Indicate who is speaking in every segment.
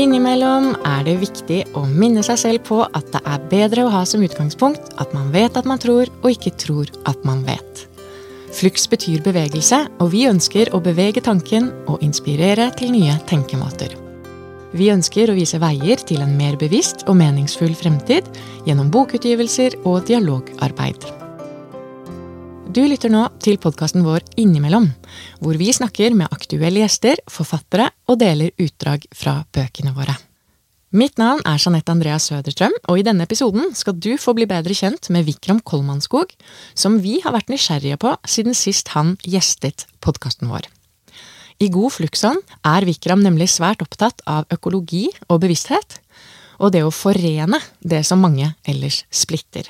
Speaker 1: Innimellom er det viktig å minne seg selv på at det er bedre å ha som utgangspunkt at man vet at man tror, og ikke tror at man vet. Flux betyr bevegelse, og vi ønsker å bevege tanken og inspirere til nye tenkemåter. Vi ønsker å vise veier til en mer bevisst og meningsfull fremtid gjennom bokutgivelser og dialogarbeid. Du lytter nå til podkasten vår Innimellom, hvor vi snakker med aktuelle gjester, forfattere og deler utdrag fra bøkene våre. Mitt navn er Jeanette Andrea Søderstrøm, og i denne episoden skal du få bli bedre kjent med Vikram Kolmanskog, som vi har vært nysgjerrige på siden sist han gjestet podkasten vår. I God fluksånd er Vikram nemlig svært opptatt av økologi og bevissthet, og det å forene det som mange ellers splitter.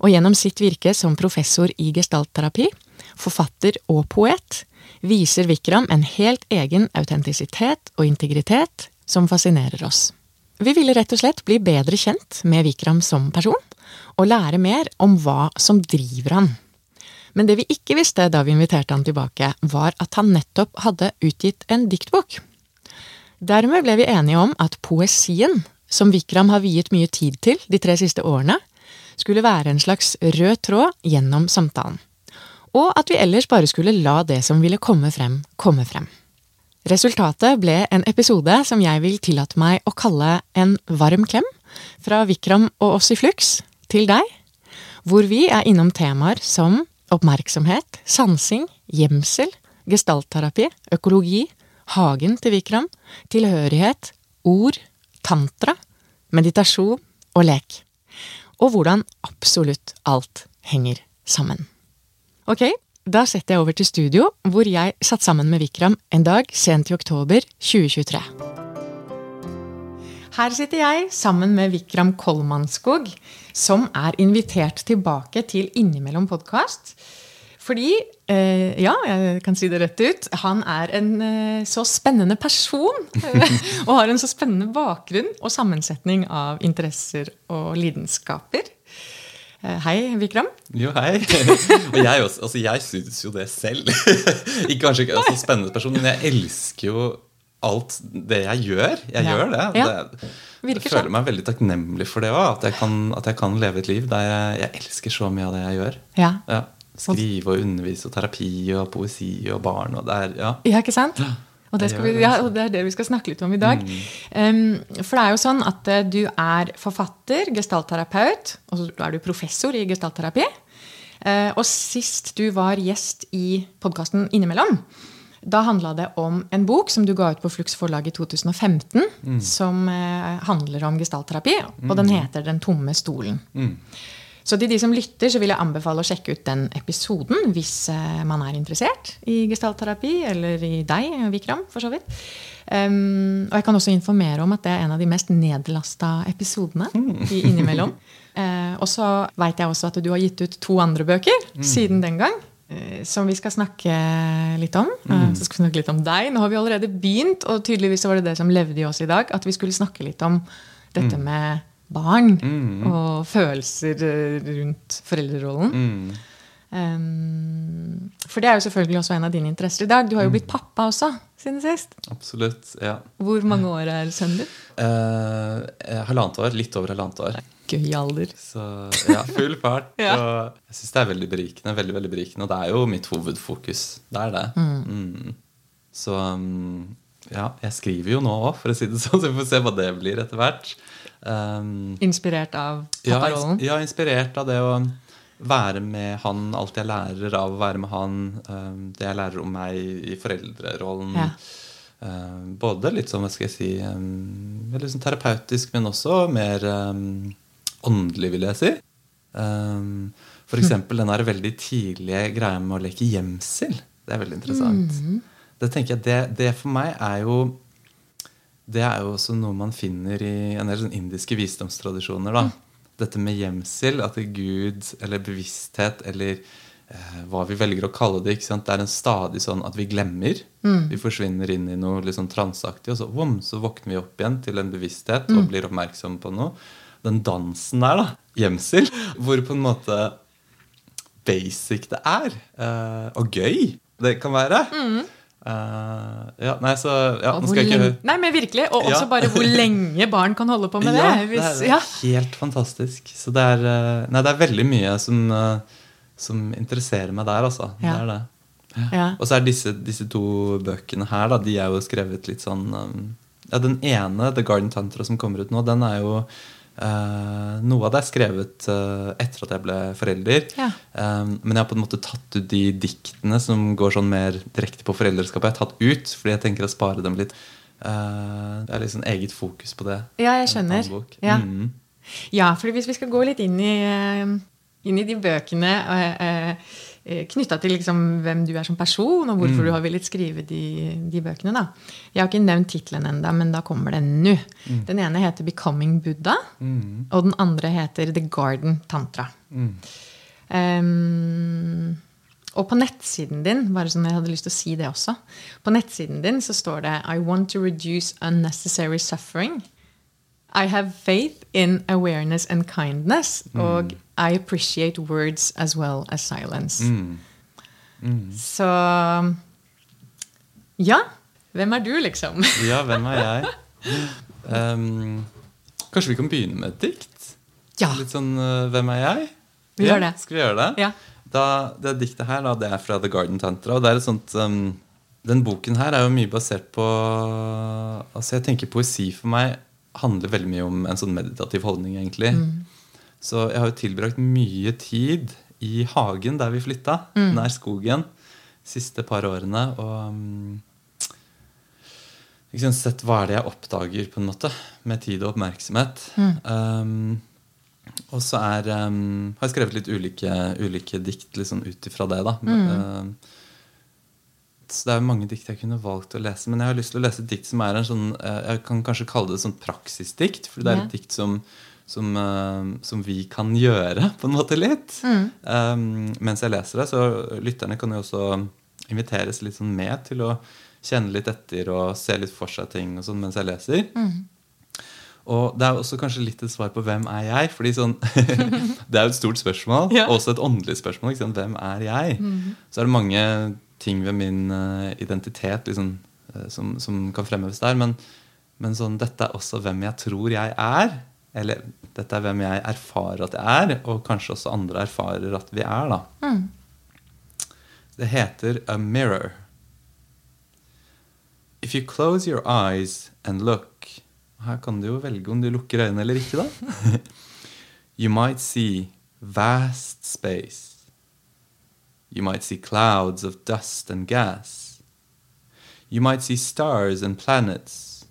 Speaker 1: Og gjennom sitt virke som professor i gestaltterapi, forfatter og poet, viser Vikram en helt egen autentisitet og integritet som fascinerer oss. Vi ville rett og slett bli bedre kjent med Vikram som person, og lære mer om hva som driver han. Men det vi ikke visste da vi inviterte han tilbake, var at han nettopp hadde utgitt en diktbok. Dermed ble vi enige om at poesien, som Vikram har viet mye tid til de tre siste årene, skulle være en slags rød tråd gjennom samtalen. Og at vi ellers bare skulle la det som ville komme frem, komme frem. Resultatet ble en episode som jeg vil tillate meg å kalle en varm klem fra Vikram og oss i Flux til deg, hvor vi er innom temaer som oppmerksomhet, sansing, gjemsel, gestaltterapi, økologi, hagen til Vikram, tilhørighet, ord, tantra, meditasjon og lek og hvordan absolutt alt henger sammen. Ok, da setter jeg over til studio, hvor jeg satt sammen med Vikram en dag sent i oktober 2023. Her sitter jeg sammen med Vikram Kolmanskog, som er invitert tilbake til Innimellom podkast. Fordi, eh, ja, jeg kan si det rett ut, han er en eh, så spennende person. og har en så spennende bakgrunn og sammensetning av interesser og lidenskaper. Eh, hei, Vikram.
Speaker 2: Jo, hei. Og jeg, også, altså, jeg synes jo det selv. ikke kanskje ikke så spennende person, men jeg elsker jo alt det jeg gjør. Jeg ja. gjør det. Ja. det jeg føler sånn. meg veldig takknemlig for det òg. At, at, jeg kan leve et liv der jeg, jeg elsker så mye av det jeg gjør.
Speaker 1: Ja.
Speaker 2: ja. Skrive og undervise og terapi og poesi og barn. Og det er, ja.
Speaker 1: ja, ikke sant? Og det, vi, ja, og det, er det vi skal snakke litt om i dag. Mm. Um, for det er jo sånn at uh, du er forfatter, gestaltterapeut, og så er du professor i gestaltterapi. Uh, og sist du var gjest i podkasten Innimellom, da handla det om en bok som du ga ut på Flux forlag i 2015, mm. som uh, handler om gestaltterapi. Og den mm. heter Den tomme stolen. Mm. Så til de som lytter, så vil jeg anbefale å sjekke ut den episoden hvis eh, man er interessert i gestaltterapi, eller i deg, Vikram, for så vidt. Um, og jeg kan også informere om at det er en av de mest nedlasta episodene mm. i Innimellom. Uh, og så veit jeg også at du har gitt ut to andre bøker mm. siden den gang. Uh, som vi skal snakke litt om. Uh, så skal vi snakke litt om deg. Nå har vi allerede begynt, og tydeligvis var det det som levde i oss i dag. At vi skulle snakke litt om dette mm. med barn mm. og følelser eh, rundt foreldrerollen. Mm. Um, for det er jo selvfølgelig også en av dine interesser i dag. Du har jo blitt mm. pappa også siden sist.
Speaker 2: Absolutt, ja.
Speaker 1: Hvor mange år er sønnen din?
Speaker 2: Uh, halvannet år. Litt over halvannet år.
Speaker 1: Gøy alder.
Speaker 2: Så ja, full fart. ja. Jeg syns det er veldig berikende. veldig, veldig berikende Og det er jo mitt hovedfokus. Det er det. Mm. Mm. Så um, ja, jeg skriver jo nå òg, for å si det sånn. Så vi får se hva det blir etter hvert.
Speaker 1: Um, inspirert av papparollen?
Speaker 2: Ja, ja, inspirert av det å være med han, alt jeg lærer av å være med han. Um, det jeg lærer om meg i foreldrerollen. Ja. Um, både litt sånn, hva skal jeg si, um, litt sånn terapeutisk, men også mer åndelig, vil jeg si. for eksempel den der veldig tidlige greia med å leke gjemsel. Det er veldig interessant. Mm. Det tenker jeg, det, det for meg er jo det er jo også noe man finner i en del sånn indiske visdomstradisjoner. da. Mm. Dette med gjemsel, at det er Gud eller bevissthet eller eh, hva vi velger å kalle det. ikke sant? Det er en stadig sånn at vi glemmer. Mm. Vi forsvinner inn i noe litt sånn transaktig, og så, vom, så våkner vi opp igjen til en bevissthet mm. og blir oppmerksom på noe. Den dansen der, da, gjemsel, hvor på en måte basic det er, eh, og gøy det kan være. Mm. Uh, ja, nei, så ja,
Speaker 1: nå skal jeg ikke Nei, men virkelig. Og også ja. bare hvor lenge barn kan holde på med det.
Speaker 2: Ja, Hvis, det er helt fantastisk. Så det er, uh, nei, det er veldig mye som, uh, som interesserer meg der, altså. Det er det. Ja. Og så er disse, disse, to bøkene her, da, de er jo skrevet litt sånn um, Ja, den ene, The Garden Tantra, som kommer ut nå, den er jo noe av det er skrevet uh, etter at jeg ble forelder. Ja. Um, men jeg har på en måte tatt ut de diktene som går sånn mer direkte på foreldreskapet. Jeg har tatt ut, fordi jeg tenker å spare dem litt. Det er sånn eget fokus på det.
Speaker 1: Ja, jeg skjønner. Ja. Mm. ja, for hvis vi skal gå litt inn i, inn i de bøkene uh, Eh, knytta til liksom hvem du er som person, og hvorfor mm. du har villet skrive de, de, bøkene. da. Jeg har ikke nevnt tittelen ennå, men da kommer den nå. Mm. Den ene heter 'Becoming Buddha', mm. og den andre heter 'The Garden Tantra'. Um, og på nettsiden din bare sånn jeg hadde lyst til å si det også, på nettsiden din så står det I want to reduce unnecessary suffering. I have faith in awareness and kindness. Mm. Og I appreciate words as well as silence. Mm. Mm. Så Ja. Hvem er du, liksom?
Speaker 2: ja, hvem er jeg? Um, kanskje vi kan begynne med et dikt?
Speaker 1: Ja.
Speaker 2: Litt sånn uh, Hvem er jeg?
Speaker 1: Vi ja, gjør det.
Speaker 2: Skal vi gjøre det?
Speaker 1: Ja.
Speaker 2: Da, det diktet her da, det er fra The Garden Tantra. og det er et sånt... Um, den boken her er jo mye basert på Altså Jeg tenker poesi for meg handler veldig mye om en sånn meditativ holdning, egentlig. Mm. Så jeg har jo tilbrakt mye tid i hagen der vi flytta, mm. nær skogen, siste par årene. Og liksom sett hva er det jeg oppdager, på en måte, med tid og oppmerksomhet. Mm. Um, og så er, um, har jeg skrevet litt ulike, ulike dikt liksom, ut ifra det. da. Mm. Uh, det er mange dikt jeg kunne valgt å lese. Men jeg har lyst til å lese et dikt som er en sånn eh, Jeg kan kanskje kalle det et sånn praksisdikt. For det er et dikt som, som, uh, som, vi kan gjøre på en måte litt. Mm. Um, mens jeg leser det. Så lytterne kan jo også inviteres litt sånn med til å kjenne litt etter og se litt for seg ting og sånn mens jeg leser. Mm. Og det er også kanskje litt et svar på hvem er jeg? Fordi sånn, Det er jo et stort spørsmål. Ja. Også et åndelig spørsmål. Hvem er jeg? Mm. Så er det mange ting ved min uh, identitet liksom, uh, som, som, kan fremheves der. Men, men sånn, dette er også hvem jeg tror jeg er. Eller dette er hvem jeg erfarer at jeg er, og kanskje også andre erfarer at vi er. da. Mm. Det heter A Mirror. If you close your eyes and look Her kan du jo velge om du lukker øynene eller ikke, da. you might see vast space. You might see clouds of dust and gas. You might see stars and planets.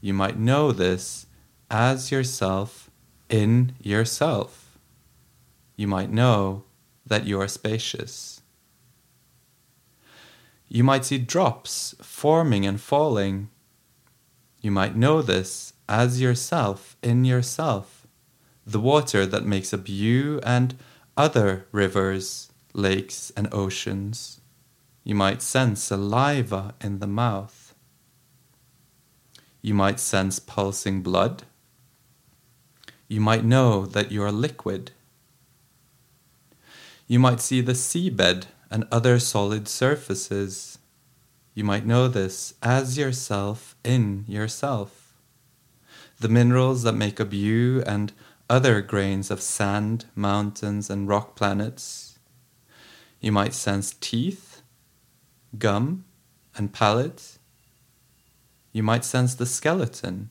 Speaker 2: You might know this as yourself in yourself. You might know that you are spacious. You might see drops forming and falling. You might know this as yourself in yourself, the water that makes up you and other rivers lakes, and oceans. You might sense saliva in the mouth. You might sense pulsing blood. You might know that you are liquid. You might see the seabed and other solid surfaces. You might know this as yourself in yourself. The minerals that make up you and other grains of sand, mountains, and rock planets you might sense teeth, gum, and palate. You might sense the skeleton.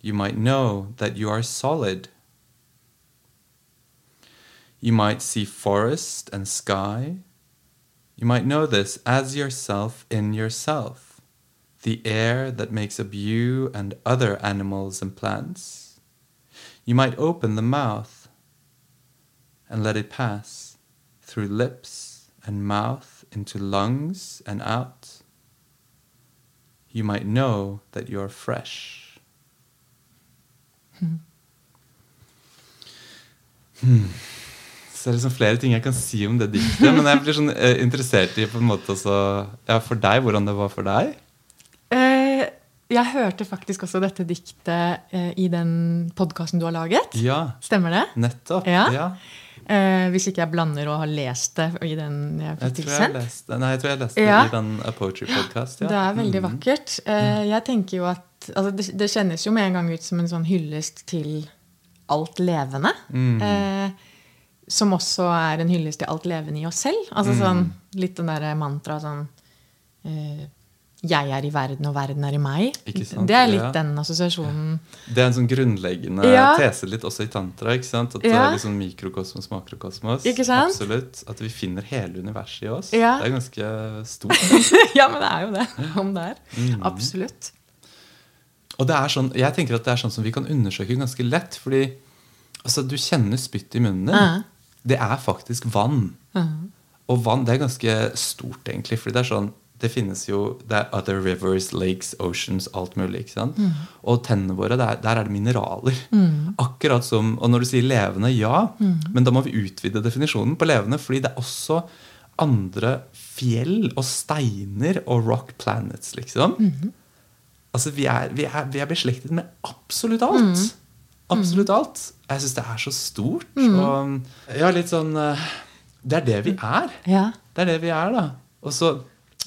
Speaker 2: You might know that you are solid. You might see forest and sky. You might know this as yourself in yourself, the air that makes up you and other animals and plants. You might open the mouth and let it pass through lips and mouth into lungs and out, you might know that you're fresh. Mm. Hmm. Så det er liksom flere ting jeg kan si om det diktet. Men jeg blir sånn eh, interessert i på en måte også, ja, for deg, hvordan det var for deg.
Speaker 1: Eh, jeg hørte faktisk også dette diktet eh, i den podkasten du har laget.
Speaker 2: Ja,
Speaker 1: Stemmer det?
Speaker 2: nettopp.
Speaker 1: Ja.
Speaker 2: ja.
Speaker 1: Eh, hvis ikke jeg blander og har lest det i den jeg fikk tilsendt.
Speaker 2: nei, jeg tror jeg leste
Speaker 1: Ja.
Speaker 2: det i den A Poetry Podcast. Ja.
Speaker 1: Det er veldig
Speaker 2: Mm.
Speaker 1: vakkert. Eh, jeg tenker jo at altså det, det kjennes jo med en gang ut som en sånn hyllest til alt levende.
Speaker 2: Mm.
Speaker 1: Eh, som også er en hyllest til alt levende i oss selv. Altså
Speaker 2: Mm.
Speaker 1: sånn, litt den derre mantraet sånn eh, Jeg er i verden, og verden er i meg. Det er litt
Speaker 2: Ja.
Speaker 1: den assosiasjonen.
Speaker 2: Det er en sånn grunnleggende
Speaker 1: Ja.
Speaker 2: tese litt også i tantra. ikke sant? At det er liksom mikrokosmos, makrokosmos. Absolutt. At vi finner hele universet i oss.
Speaker 1: Ja.
Speaker 2: Det er ganske stort.
Speaker 1: ja, men det er jo det. Om det er.
Speaker 2: Mm.
Speaker 1: Absolutt.
Speaker 2: Og det er sånn, jeg tenker at det er sånn som vi kan undersøke ganske lett. fordi altså, du kjenner spytt i munnen din.
Speaker 1: Ja.
Speaker 2: Det er faktisk vann.
Speaker 1: Mhm.
Speaker 2: Og vann det er ganske stort, egentlig. fordi det er sånn, det finnes jo det er other rivers, lakes, oceans, alt mulig. ikke sant?
Speaker 1: Mm.
Speaker 2: Og tennene våre, det er, der er det mineraler. Akkurat som, Og når du sier levende, ja.
Speaker 1: Mm.
Speaker 2: Men da må vi utvide definisjonen på levende, fordi det er også andre fjell og steiner og rock planets, liksom.
Speaker 1: Mm-hmm.
Speaker 2: Altså, vi er, vi, er, vi er beslektet med absolutt alt.
Speaker 1: Mm.
Speaker 2: Absolutt alt. Jeg syns det er så stort. Og ja, litt sånn eh, Det er det vi er.
Speaker 1: Ja.
Speaker 2: Det er det vi er, da. Og så,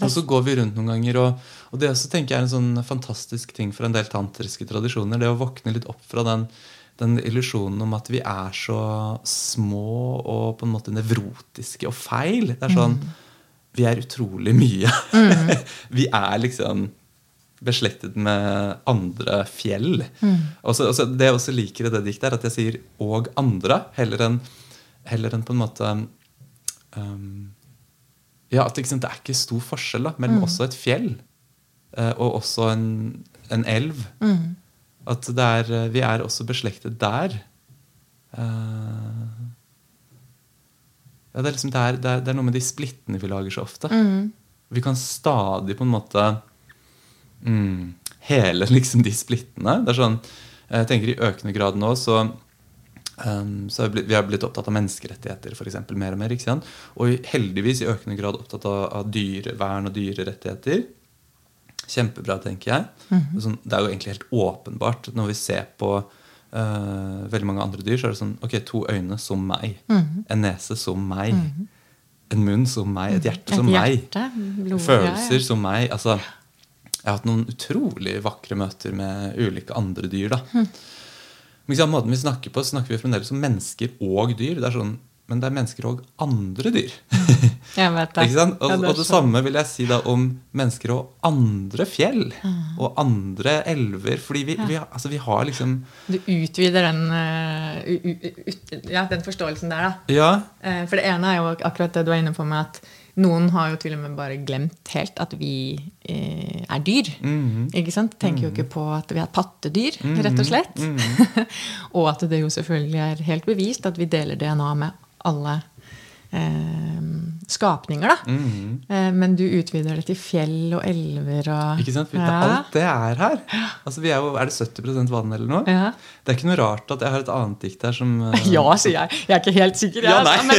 Speaker 2: og så går vi rundt noen ganger, og, og det også tenker jeg er en sånn fantastisk ting for en del tantriske tradisjoner. Det å våkne litt opp fra den, den illusjonen om at vi er så små og på en måte nevrotiske og feil. Det er sånn Vi er utrolig mye. vi er liksom beslektet med andre fjell. Og så- og så det jeg også liker i det diktet, er at jeg sier 'og andre', heller enn heller enn på en måte um, Ja, at det er ikke stor forskjell da, mellom også et fjell eh, og også en, en elv. At det er, eh, vi er også beslektet der. Eh, ja, det, er liksom, det, er, det, er, det er noe med de splittene vi lager så ofte. Vi kan stadig på en måte mm, hele liksom de splittene. Det er sånn, jeg tenker I økende grad nå så, um, så vi, har blitt opptatt av menneskerettigheter for eksempel, mer og mer. ikke sant? Og heldigvis i økende grad opptatt av, av dyrevern og dyrerettigheter. Kjempebra, tenker jeg. sånn, det er jo egentlig helt åpenbart når vi ser på uh, veldig mange andre dyr, så er det sånn Ok, to øyne som meg. En nese som meg. En munn som meg. Et hjerte som
Speaker 1: Et
Speaker 2: meg.
Speaker 1: blod,
Speaker 2: Følelser
Speaker 1: ja, ja.
Speaker 2: som meg. Altså, jeg har hatt noen utrolig vakre møter med ulike andre dyr. da. Ikke måten vi snakker på, snakker vi fremdeles om mennesker og dyr. Det er sånn, men det er mennesker og andre dyr.
Speaker 1: Jeg vet det.
Speaker 2: Og,
Speaker 1: Ja,
Speaker 2: og det samme vil jeg si da om mennesker og andre fjell. Og andre elver. Fordi vi, vi, altså, vi har liksom
Speaker 1: Du utvider den, eh, u, u, ut, ja, den forståelsen der, da.
Speaker 2: Ja,
Speaker 1: Eh, For det ene er jo akkurat det du er inne på med at noen har jo til og med bare glemt helt at vi eh, er dyr.
Speaker 2: Mhm.
Speaker 1: Ikke sant? Tenker jo ikke på at vi er pattedyr, rett og slett. og at det jo selvfølgelig er helt bevist at vi deler DNA med alle eh, skapninger, da.
Speaker 2: Mhm.
Speaker 1: Eh, men du utvider det til fjell og elver og
Speaker 2: ikke sant?
Speaker 1: Ja.
Speaker 2: Alt det er her. Altså, vi er jo, Er det 70% vann eller noe?
Speaker 1: Ja.
Speaker 2: Det er ikke noe rart at jeg har et annet dikt her som uh...
Speaker 1: Ja, sier jeg. Jeg er ikke helt sikker. jeg,
Speaker 2: Ja, nei.
Speaker 1: altså, men,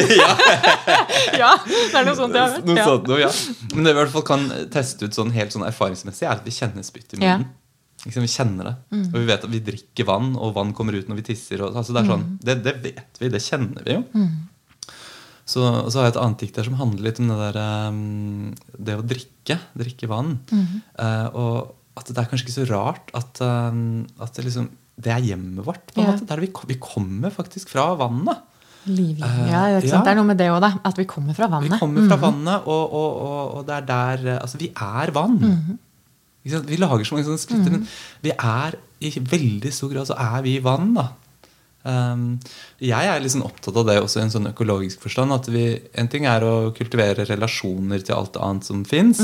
Speaker 2: ja,
Speaker 1: det er noe sånt jeg har hørt.
Speaker 2: noe sånt ja. Men det vi i hvert fall kan teste ut sånn helt sånn erfaringsmessig, er at vi kjenner spytt i munnen. Ikke? Vi kjenner det. Og vi vet at vi drikker vann, og vann kommer ut når vi tisser. Og, altså det, er sånn, det, det vet vi, det kjenner vi jo. Så, og så har jeg et annet dikt der som handler litt om det der um, Det å drikke. Drikke vann. Eh, og at det er kanskje ikke så rart at, um, at det liksom det er hjemmet vårt. på en
Speaker 1: Ja.
Speaker 2: måte. Der vi, vi kommer faktisk fra vannet.
Speaker 1: Livlig.
Speaker 2: Eh,
Speaker 1: Ja, ikke sant?
Speaker 2: ja.
Speaker 1: Det er noe med det òg, da. At vi kommer fra vannet.
Speaker 2: Vi kommer fra vannet, og, og, og, og det er der eh, Altså, vi er vann. Ikke sant? Vi lager så mange sånne splitter, men vi er i veldig stor grad så er vi vann, da. Um, jeg er liksom opptatt av det også i en sånn økologisk forstand. at vi, En ting er å kultivere relasjoner til alt annet som fins.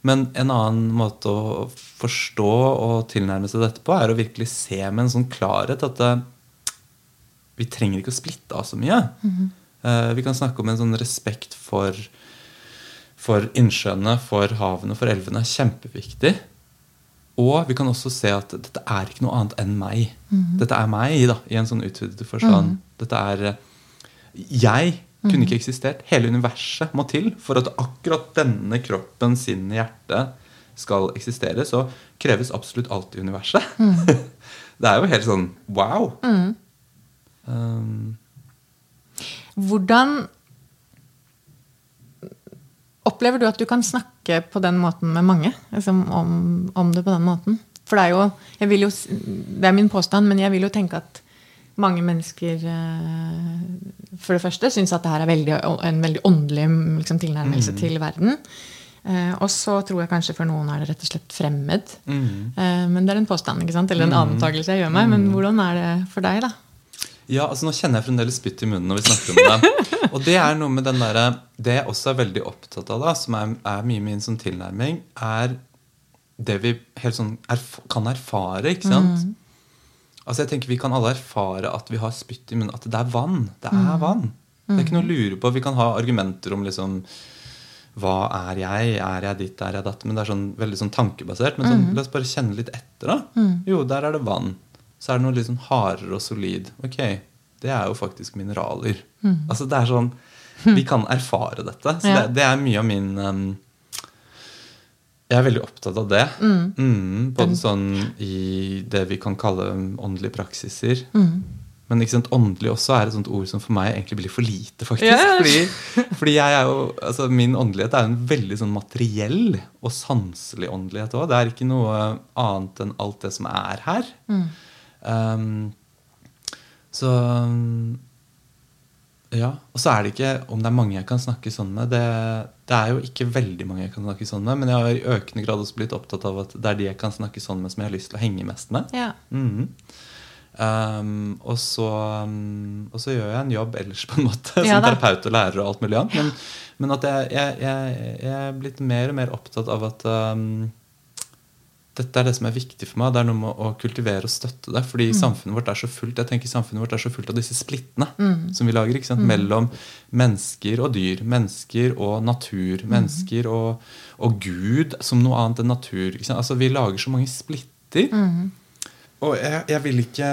Speaker 2: Men en annen måte å forstå og tilnærme seg dette på, er å virkelig se med en sånn klarhet at det, vi trenger ikke å splitte av så mye. Eh, vi kan snakke om en sånn respekt for, for innsjøene, for havene, for elvene. er Kjempeviktig. Og vi kan også se at dette er ikke noe annet enn meg. Dette er meg da, i en sånn utvidet forstand. Dette er eh, Jeg kunne ikke eksistert. Hele universet må til for at akkurat denne kroppen, sinnet, hjertet skal eksistere, så kreves absolutt alt i universet. Mm. det er jo helt sånn wow. Mm. Um.
Speaker 1: Hvordan opplever du at du kan snakke på den måten med mange? Liksom om, om, det på den måten? For det er jo, jeg vil jo Det er min påstand, men jeg vil jo tenke at mange mennesker eh, for det første syns at det her er veldig, en veldig åndelig liksom, tilnærmelse mm. til verden. Eh, og så tror jeg kanskje for noen er det rett og slett fremmed. Mm. Eh, men det er en påstand ikke sant? eller en mm. antakelse jeg gjør meg. Men mm. hvordan er det for deg, da?
Speaker 2: Ja, altså Nå kjenner jeg fremdeles spytt i munnen når vi snakker om det. og det er noe med den der, Det jeg også er veldig opptatt av, da, som er, er mye min sånn tilnærming, er det vi helt sånn erf kan erfare. ikke sant? Mm. Altså jeg tenker Vi kan alle erfare at vi har spytt i munnen. At det er vann. Det er mm. vann. Det er ikke noe å lure på. Vi kan ha argumenter om liksom Hva er jeg? Er jeg ditt? Er jeg datt? Men det er sånn, veldig sånn tankebasert. Men sånn, mm. la oss bare kjenne litt etter. da. Mm. Jo, der er det vann. Så er det noe litt sånn hardere og solid. Ok, det er jo faktisk mineraler. Mm. Altså det er sånn Vi kan erfare dette. Så ja. det, det, er mye av min um, jeg er veldig opptatt av det. Mm. Mm, både sånn i det vi kan kalle åndelige praksiser. Mm. Men ikke sant, åndelig også er et sånt ord som for meg egentlig blir for lite. faktisk. Yeah. Fordi, fordi, jeg er jo, altså min åndelighet er en veldig sånn materiell og sanselig åndelighet òg. Det er ikke noe annet enn alt det som er her. Um, så ja, Og så er det ikke om det er mange jeg kan snakke sånn med. Det, det, er jo ikke veldig mange jeg kan snakke sånn med, men jeg har i økende grad også blitt opptatt av at det er de jeg kan snakke sånn med, som jeg har lyst til å henge mest med. Ja. Mm -hmm. um, og, så, um, og, så, gjør jeg en jobb ellers, på en måte, som ja, terapeut og lærer og alt mulig annet. Men, men at jeg, jeg, jeg, jeg, er blitt mer og mer opptatt av at um, dette er det som er viktig for meg. Det er noe med å kultivere og støtte det. Fordi mm. samfunnet vårt er så fullt jeg tenker samfunnet vårt er så fullt av disse splittene mm. som vi lager. Mm. Mellom mennesker og dyr. Mennesker og natur. Mm. Mennesker og, og, Gud som noe annet enn natur. Altså Vi lager så mange splitter. Mm. Og jeg, jeg, vil ikke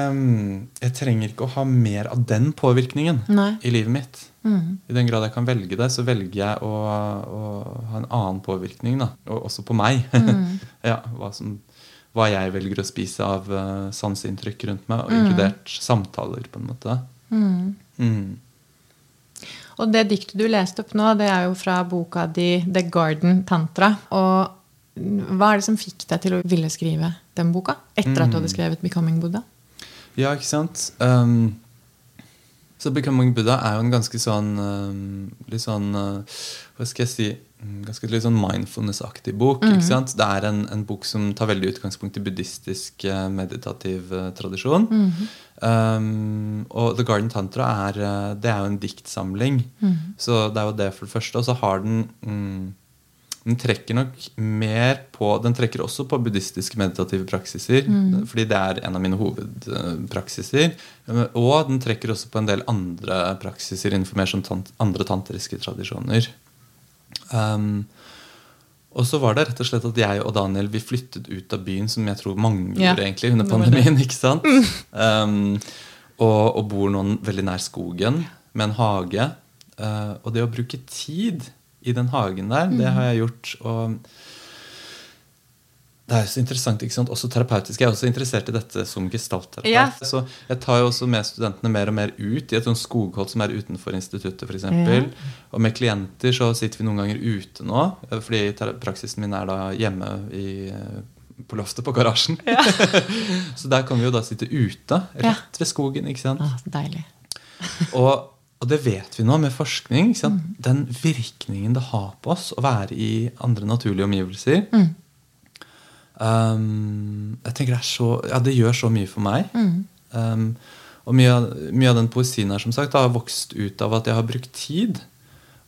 Speaker 2: Jeg trenger ikke å ha mer av den påvirkningen Nei. i livet mitt. Mm. I den grad jeg kan velge det, så velger jeg å, å ha en annen påvirkning. Da. Og også på meg. Mm. ja, hva, som, hva, jeg velger å spise av uh, sanseinntrykk rundt meg, og mm. inkludert samtaler. på en måte. Mm.
Speaker 1: Mm. Og det diktet du leste opp nå, det er jo fra boka di 'The Garden Tantra'. Og hva er det som fikk deg til å ville skrive den boka? Etter at du hadde mm. skrevet 'Becoming Buddha'?
Speaker 2: Ja, ikke sant? Um, så 'Becoming Buddha' er jo en ganske sånn um, litt sånn uh, Hva skal jeg si mm, Ganske litt sånn mindfulness-aktig bok. Mm. ikke sant? Det er en, en, bok som tar veldig utgangspunkt i buddhistisk uh, meditativ uh, tradisjon. Mm. Um, og The Garden Tantra er, det er jo en diktsamling. Mm. Så det er jo det for det første. Og så har den mm, den trekker nok mer på Den trekker også på buddhistiske meditative praksiser. Mm. Fordi det er en av mine hovedpraksiser. Og den trekker også på en del andre praksiser innenfor mer sånn tant andre tantriske tradisjoner. Um, og så var det rett og slett at jeg og Daniel vi flyttet ut av byen, som jeg tror mange ja. gjorde egentlig under pandemien. ikke sant? Um, og, og, bor noen veldig nær skogen med en hage. Uh, og det å bruke tid i den hagen der. Det har jeg gjort. og det er jo så interessant, ikke sant? Også terapeutisk. Jeg er også interessert i dette som gestaltterapeut. Ja. Så jeg tar jo også med studentene mer og mer ut i et sånt skoghold som er utenfor instituttet. For eksempel. ja. Og med klienter så sitter vi noen ganger ute nå, fordi praksisen min er da hjemme i, på loftet på garasjen. Ja. så der kan vi jo da sitte ute, rett ved skogen. ikke sant?
Speaker 1: Ah, deilig.
Speaker 2: og og det vet vi nå med forskning. Mm. Den virkningen det har på oss å være i andre naturlige omgivelser. Mm. Um, jeg tenker det, er så, ja, det gjør så mye for meg. Mm. Um, og mye av, mye av, den poesien her som sagt, har vokst ut av at jeg har brukt tid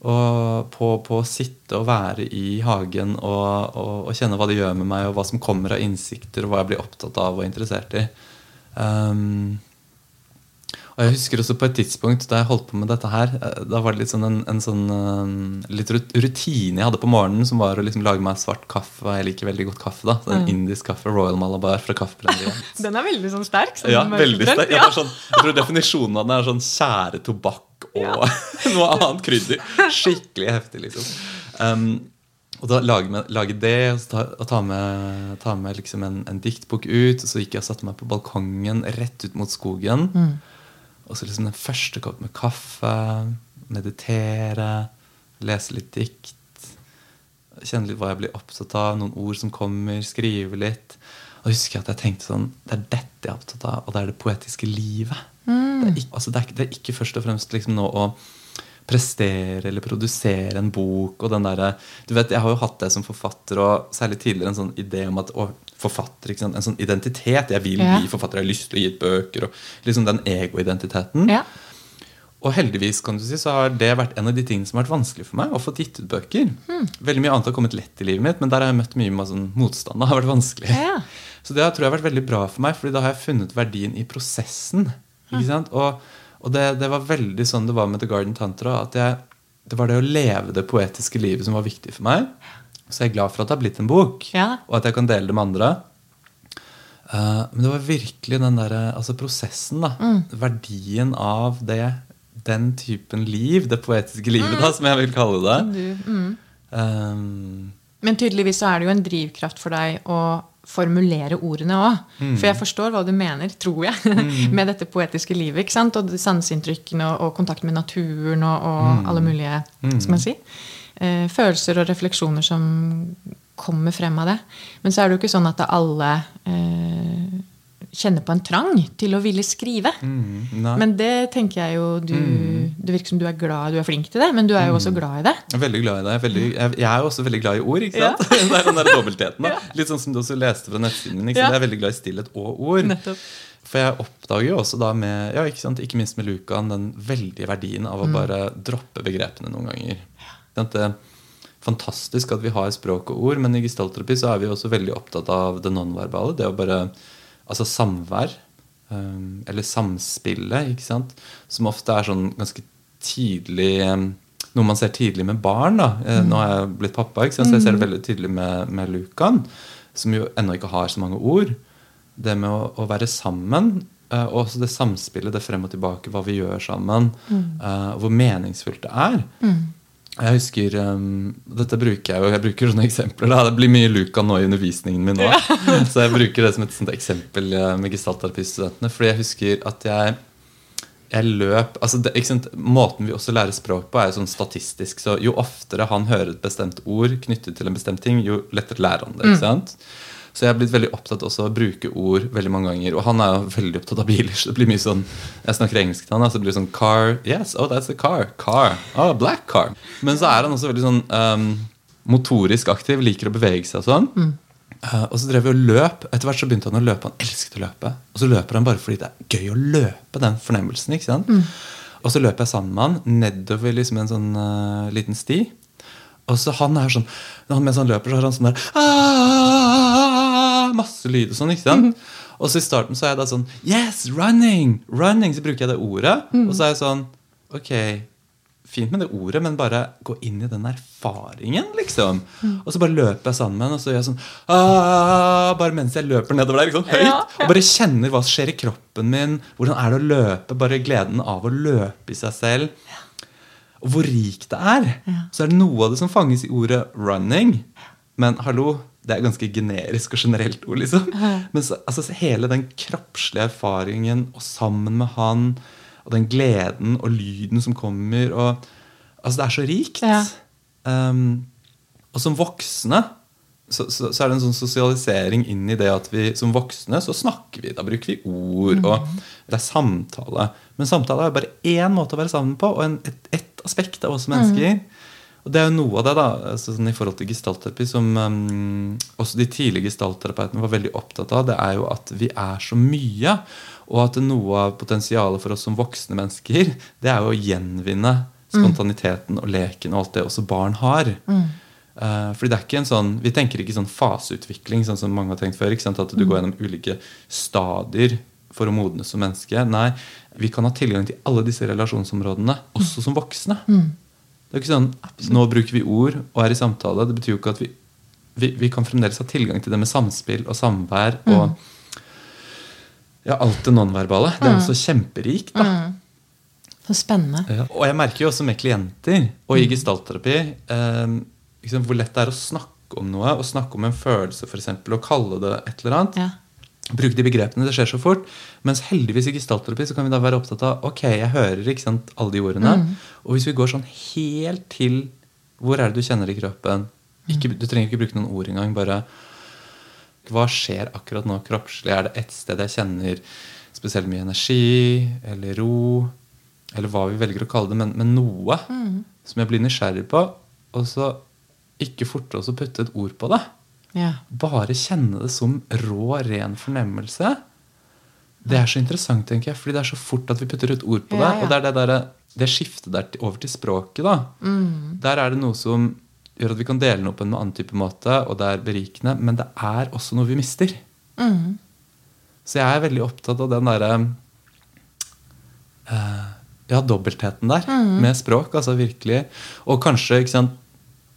Speaker 2: og på, på, å sitte og være i hagen og, og, og, kjenne hva det gjør med meg, og hva som kommer av innsikter, og hva jeg blir opptatt av og interessert i. Um, og jeg husker også på et tidspunkt da jeg holdt på med dette her, eh, da var det litt sånn en, en sånn uh, litt rutine jeg hadde på morgenen, som var å liksom lage meg svart kaffe. Og jeg liker veldig godt kaffe. da, sånn mm. Indisk kaffe, Royal Malabar fra Kaffebrenneriet.
Speaker 1: den er veldig sånn sterk.
Speaker 2: Sånn ja, veldig sterk. Ja. Sånn, jeg tror definisjonen av den er sånn kjære tobakk og ja. noe annet krydder. Skikkelig heftig, liksom. Um, og da lage, med, lage det og, ta, og ta med, ta med liksom en, en, diktbok ut. Og så gikk jeg og satte meg på balkongen rett ut mot skogen. Mm. Og så liksom den første kopp med kaffe. Meditere. Lese litt dikt. Kjenne litt hva jeg blir opptatt av. Noen ord som kommer. Skrive litt. Og husker jeg at jeg tenkte sånn Det er dette jeg er opptatt av, og det er det poetiske livet. Mm. Det, er ikke, altså det, er, det, er ikke, først og fremst liksom nå å prestere eller produsere en bok. og den der, du vet, Jeg har jo hatt det som forfatter, og særlig tidligere en sånn idé om at å, forfatter, En sånn identitet. Jeg vil bli forfatter, jeg har lyst til å gi ut bøker. og liksom Den egoidentiteten. Ja. Og heldigvis kan du si, så har det vært en av de tingene som har vært vanskelig for meg. å få gitt ut bøker. Mm. Veldig mye annet har kommet lett i livet mitt, men der har jeg møtt mye med sånn motstand. Det har vært vanskelig. Ja. Så det tror jeg har vært veldig bra for meg, fordi da har jeg funnet verdien i prosessen. Ikke mm. Og og det, det, var veldig sånn det var med The Garden Tantra. at jeg, Det var det å leve det poetiske livet som var viktig for meg. Så jeg er glad for at det har blitt en bok, ja. og at jeg kan dele det med andre. Uh, men det var virkelig den der, altså prosessen. da, mm. Verdien av det, den typen liv, det poetiske livet, mm. da, som jeg vil kalle det. Du, mm.
Speaker 1: um, men tydeligvis så er det jo en drivkraft for deg å formulere ordene òg. Mm. For jeg forstår hva du mener, tror jeg, mm. med dette poetiske livet. ikke sant? Og sanseinntrykkene og, og kontakt med naturen og, og mm. alle mulige skal man si, eh, følelser og refleksjoner som kommer frem av det. Men så er det jo ikke sånn at alle eh, kjenner på en trang til å ville skrive. Mm, men det tenker jeg jo du, mm. Det virker som du er glad du er flink til det, men du er jo også mm. glad i det.
Speaker 2: Jeg er veldig glad i det. Jeg er, veldig, jeg, jeg er også veldig glad i ord. ikke sant? Ja. det er den der dobbeltheten. Ja. Litt sånn som du også leste fra nettsiden min. Ja. Jeg er veldig glad i stillhet og ord. Nettopp. For jeg oppdager jo også da med, ja, ikke, sant? ikke minst med Lukan, den veldige verdien av å mm. bare droppe begrepene noen ganger. Det er fantastisk at vi har språk og ord, men i gestaltterapi så er vi også veldig opptatt av det nonverbale. Det å bare altså samvær. Um, eller samspillet, ikke sant? som ofte er sånn ganske tidlig um, Noe man ser tidlig med barn. da, eh, mm. Nå har jeg blitt pappa, ikke sant? så jeg ser det mm. veldig tydelig med, med Lukan, som jo ennå ikke har så mange ord. Det med å, å være sammen, uh, og også det samspillet, det frem og tilbake, hva vi gjør sammen, mm. uh, hvor meningsfullt det er. Mm. Jeg husker um, Dette bruker jeg jo. Jeg bruker sånne eksempler. Da. Det blir mye Luca nå i undervisningen min nå. Ja. så jeg bruker det som et sånt eksempel eh, med gestaltterapistudentene. Fordi jeg husker at jeg, jeg løp altså det, Måten vi også lærer språk på, er jo sånn statistisk. Så jo oftere han hører et bestemt ord knyttet til en bestemt ting, jo lettere lærer han det. ikke mm. sant? Mm. Så jeg er blitt veldig opptatt også av å bruke ord veldig mange ganger. Og han er jo veldig opptatt av biler. så det blir mye sånn, Jeg snakker engelsk til han, så det blir sånn car. Yes, oh, that's a car. Car. Oh, black car. Men så er han også veldig sånn um, motorisk aktiv, liker å bevege seg og sånn. Mm. Uh, og så drev vi og løp. Etter hvert så begynte han å løpe. Han elsket å løpe. Og så løper han bare fordi det er gøy å løpe, den fornemmelsen. ikke sant? Mm. Og så løper jeg sammen med han nedover liksom en sånn uh, liten sti. Og så han er sånn han mens han løper, så har han sånn der Masse lyd og sånn. ikke sant? Mm. Og så i starten så er jeg da sånn Yes, running! Running, Så bruker jeg det ordet. Mm. Og så er jeg sånn Ok, fint med det ordet, men bare gå inn i den erfaringen, liksom. Mm. Og så bare løper jeg sammen, og så gjør jeg sånn Bare mens jeg løper nedover der. Liksom, høyt. Ja, ja. Og bare kjenner hva som skjer i kroppen min. Hvordan er det å løpe? Bare gleden av å løpe i seg selv. Og hvor rikt det er, så er det noe av det som fanges i ordet 'running'. Men hallo, det er ganske generisk og generelt ord. liksom. Men så, altså, hele den kroppslige erfaringen og sammen med han, og den gleden og lyden som kommer og, Altså, det er så rikt. Ja. Um, og som voksne så, så, så, er det en sånn sosialisering inn i det at vi som voksne så snakker vi. Da bruker vi ord. og mm. Det er samtale. Men samtale er bare én måte å være sammen på, og en, et, et, aspekt av oss mennesker. Mm. Og det er jo noe av det da, altså sånn i forhold til gestaltterapi som um, også de tidlige gestaltterapeutene var veldig opptatt av. Det er jo at vi er så mye. Og at noe av potensialet for oss som voksne mennesker, det er jo å gjenvinne mm. spontaniteten og leken og alt det også barn har. Mm. Uh, fordi det er ikke en sånn, Vi tenker ikke sånn faseutvikling, sånn som mange har tenkt før. At du går mm. gjennom ulike stadier for å modnes som menneske. Nei, vi kan ha tilgang til alle disse relasjonsområdene, også som voksne. Mm. Det er ikke sånn, Nå bruker vi ord og er i samtale. Det betyr jo ikke at vi, vi, vi kan fremdeles ha tilgang til det med samspill og samvær. Mm. og ja, alt det nonverbale. Det er mm. også kjemperikt. da.
Speaker 1: Så spennende.
Speaker 2: Ja. Og jeg merker jo også med klienter og i gestaltterapi eh, liksom, hvor lett det er å snakke om noe, og snakke om en følelse, f.eks., og kalle det et eller annet.
Speaker 1: Ja.
Speaker 2: Bruke de begrepene. Det skjer så fort. Mens heldigvis i gestaltterapi så kan vi da være opptatt av ok, jeg hører ikke sant, alle de ordene. Og hvis vi går sånn helt til hvor er det du kjenner i kroppen ikke, Du trenger ikke bruke noen ord engang. Bare hva skjer akkurat nå kroppslig? Er det ett sted jeg kjenner spesielt mye energi eller ro? Eller hva vi velger å kalle det, men, men noe som jeg blir nysgjerrig på. Og så ikke forte oss å putte et ord på det.
Speaker 1: Ja.
Speaker 2: Bare kjenne det som rå, ren fornemmelse. Det er så interessant, tenker jeg, fordi det er så fort at vi putter ut ord på det.
Speaker 1: Ja, ja.
Speaker 2: Og det er det, der, det skiftet der over til språket. da.
Speaker 1: Mm.
Speaker 2: Der er det noe som gjør at vi kan dele noe på en annen type måte, og det er berikende, men det er også noe vi mister.
Speaker 1: Mm.
Speaker 2: Så jeg er veldig opptatt av den derre uh, Ja, dobbeltheten der med språk, altså virkelig. Og kanskje ikke sant,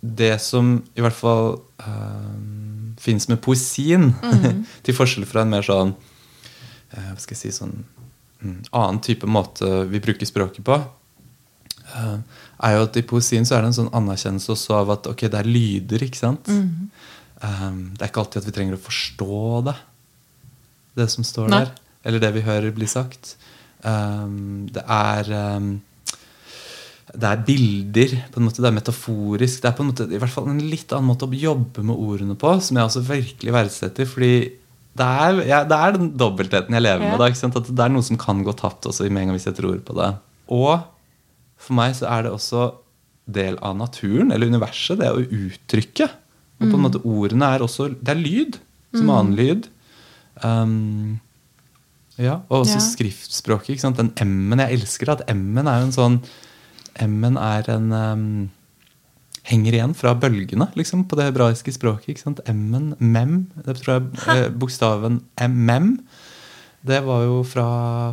Speaker 2: det som i hvert fall uh, fins med poesien, til forskjell fra en mer sånn eh, Hva skal jeg si sånn mm, annen type måte vi bruker språket på, eh, er jo at i poesien så er det en sånn anerkjennelse også av at ok, det er lyder, ikke sant? Eh, det er ikke alltid at vi trenger å forstå det, det som står
Speaker 1: Nei.
Speaker 2: der. Eller det vi hører bli sagt. Det er det er bilder, på en måte, det er metaforisk. Det er på en måte, i hvert fall en litt annen måte å jobbe med ordene på, som jeg også virkelig verdsetter. fordi det er, ja, det er den dobbeltheten jeg lever
Speaker 1: Ja.
Speaker 2: med. Da, det er noe som kan gå tapt også med en gang vi setter ord på det. Og for meg så er det også del av naturen, eller universet, det å uttrykke. Og på en måte ordene er også Det er lyd, som annen lyd. Um, ja, og også
Speaker 1: Ja.
Speaker 2: skriftspråket. Ikke sant? Den M-en. Jeg elsker at M-en er jo en sånn M-en er en um, Henger igjen fra bølgene liksom, på det hebraiske språket. Ikke sant? M-en, mem, det tror jeg eh, bokstaven mem. Det var jo fra,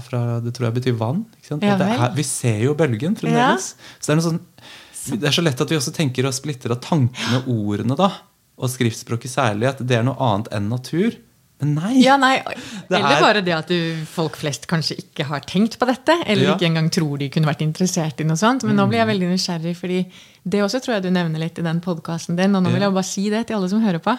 Speaker 2: fra Det tror jeg betyr vann. Ikke sant?
Speaker 1: Ja
Speaker 2: det er, vi ser jo bølgen fremdeles. Så det er, sånn, det er så lett at vi også tenker og splitter av tankene og ordene, da. Og skriftspråket særlig, at det er noe annet enn natur. Men nei!
Speaker 1: Ja, nei,
Speaker 2: Det
Speaker 1: Eller
Speaker 2: er-
Speaker 1: bare det at du, folk flest kanskje ikke har tenkt på dette. Eller
Speaker 2: Ja.
Speaker 1: ikke engang tror de kunne vært interessert i noe sånt. Men nå blir jeg veldig nysgjerrig, fordi det også tror jeg du nevner litt i den podkasten din. Og nå vil jeg bare si det til alle som hører på.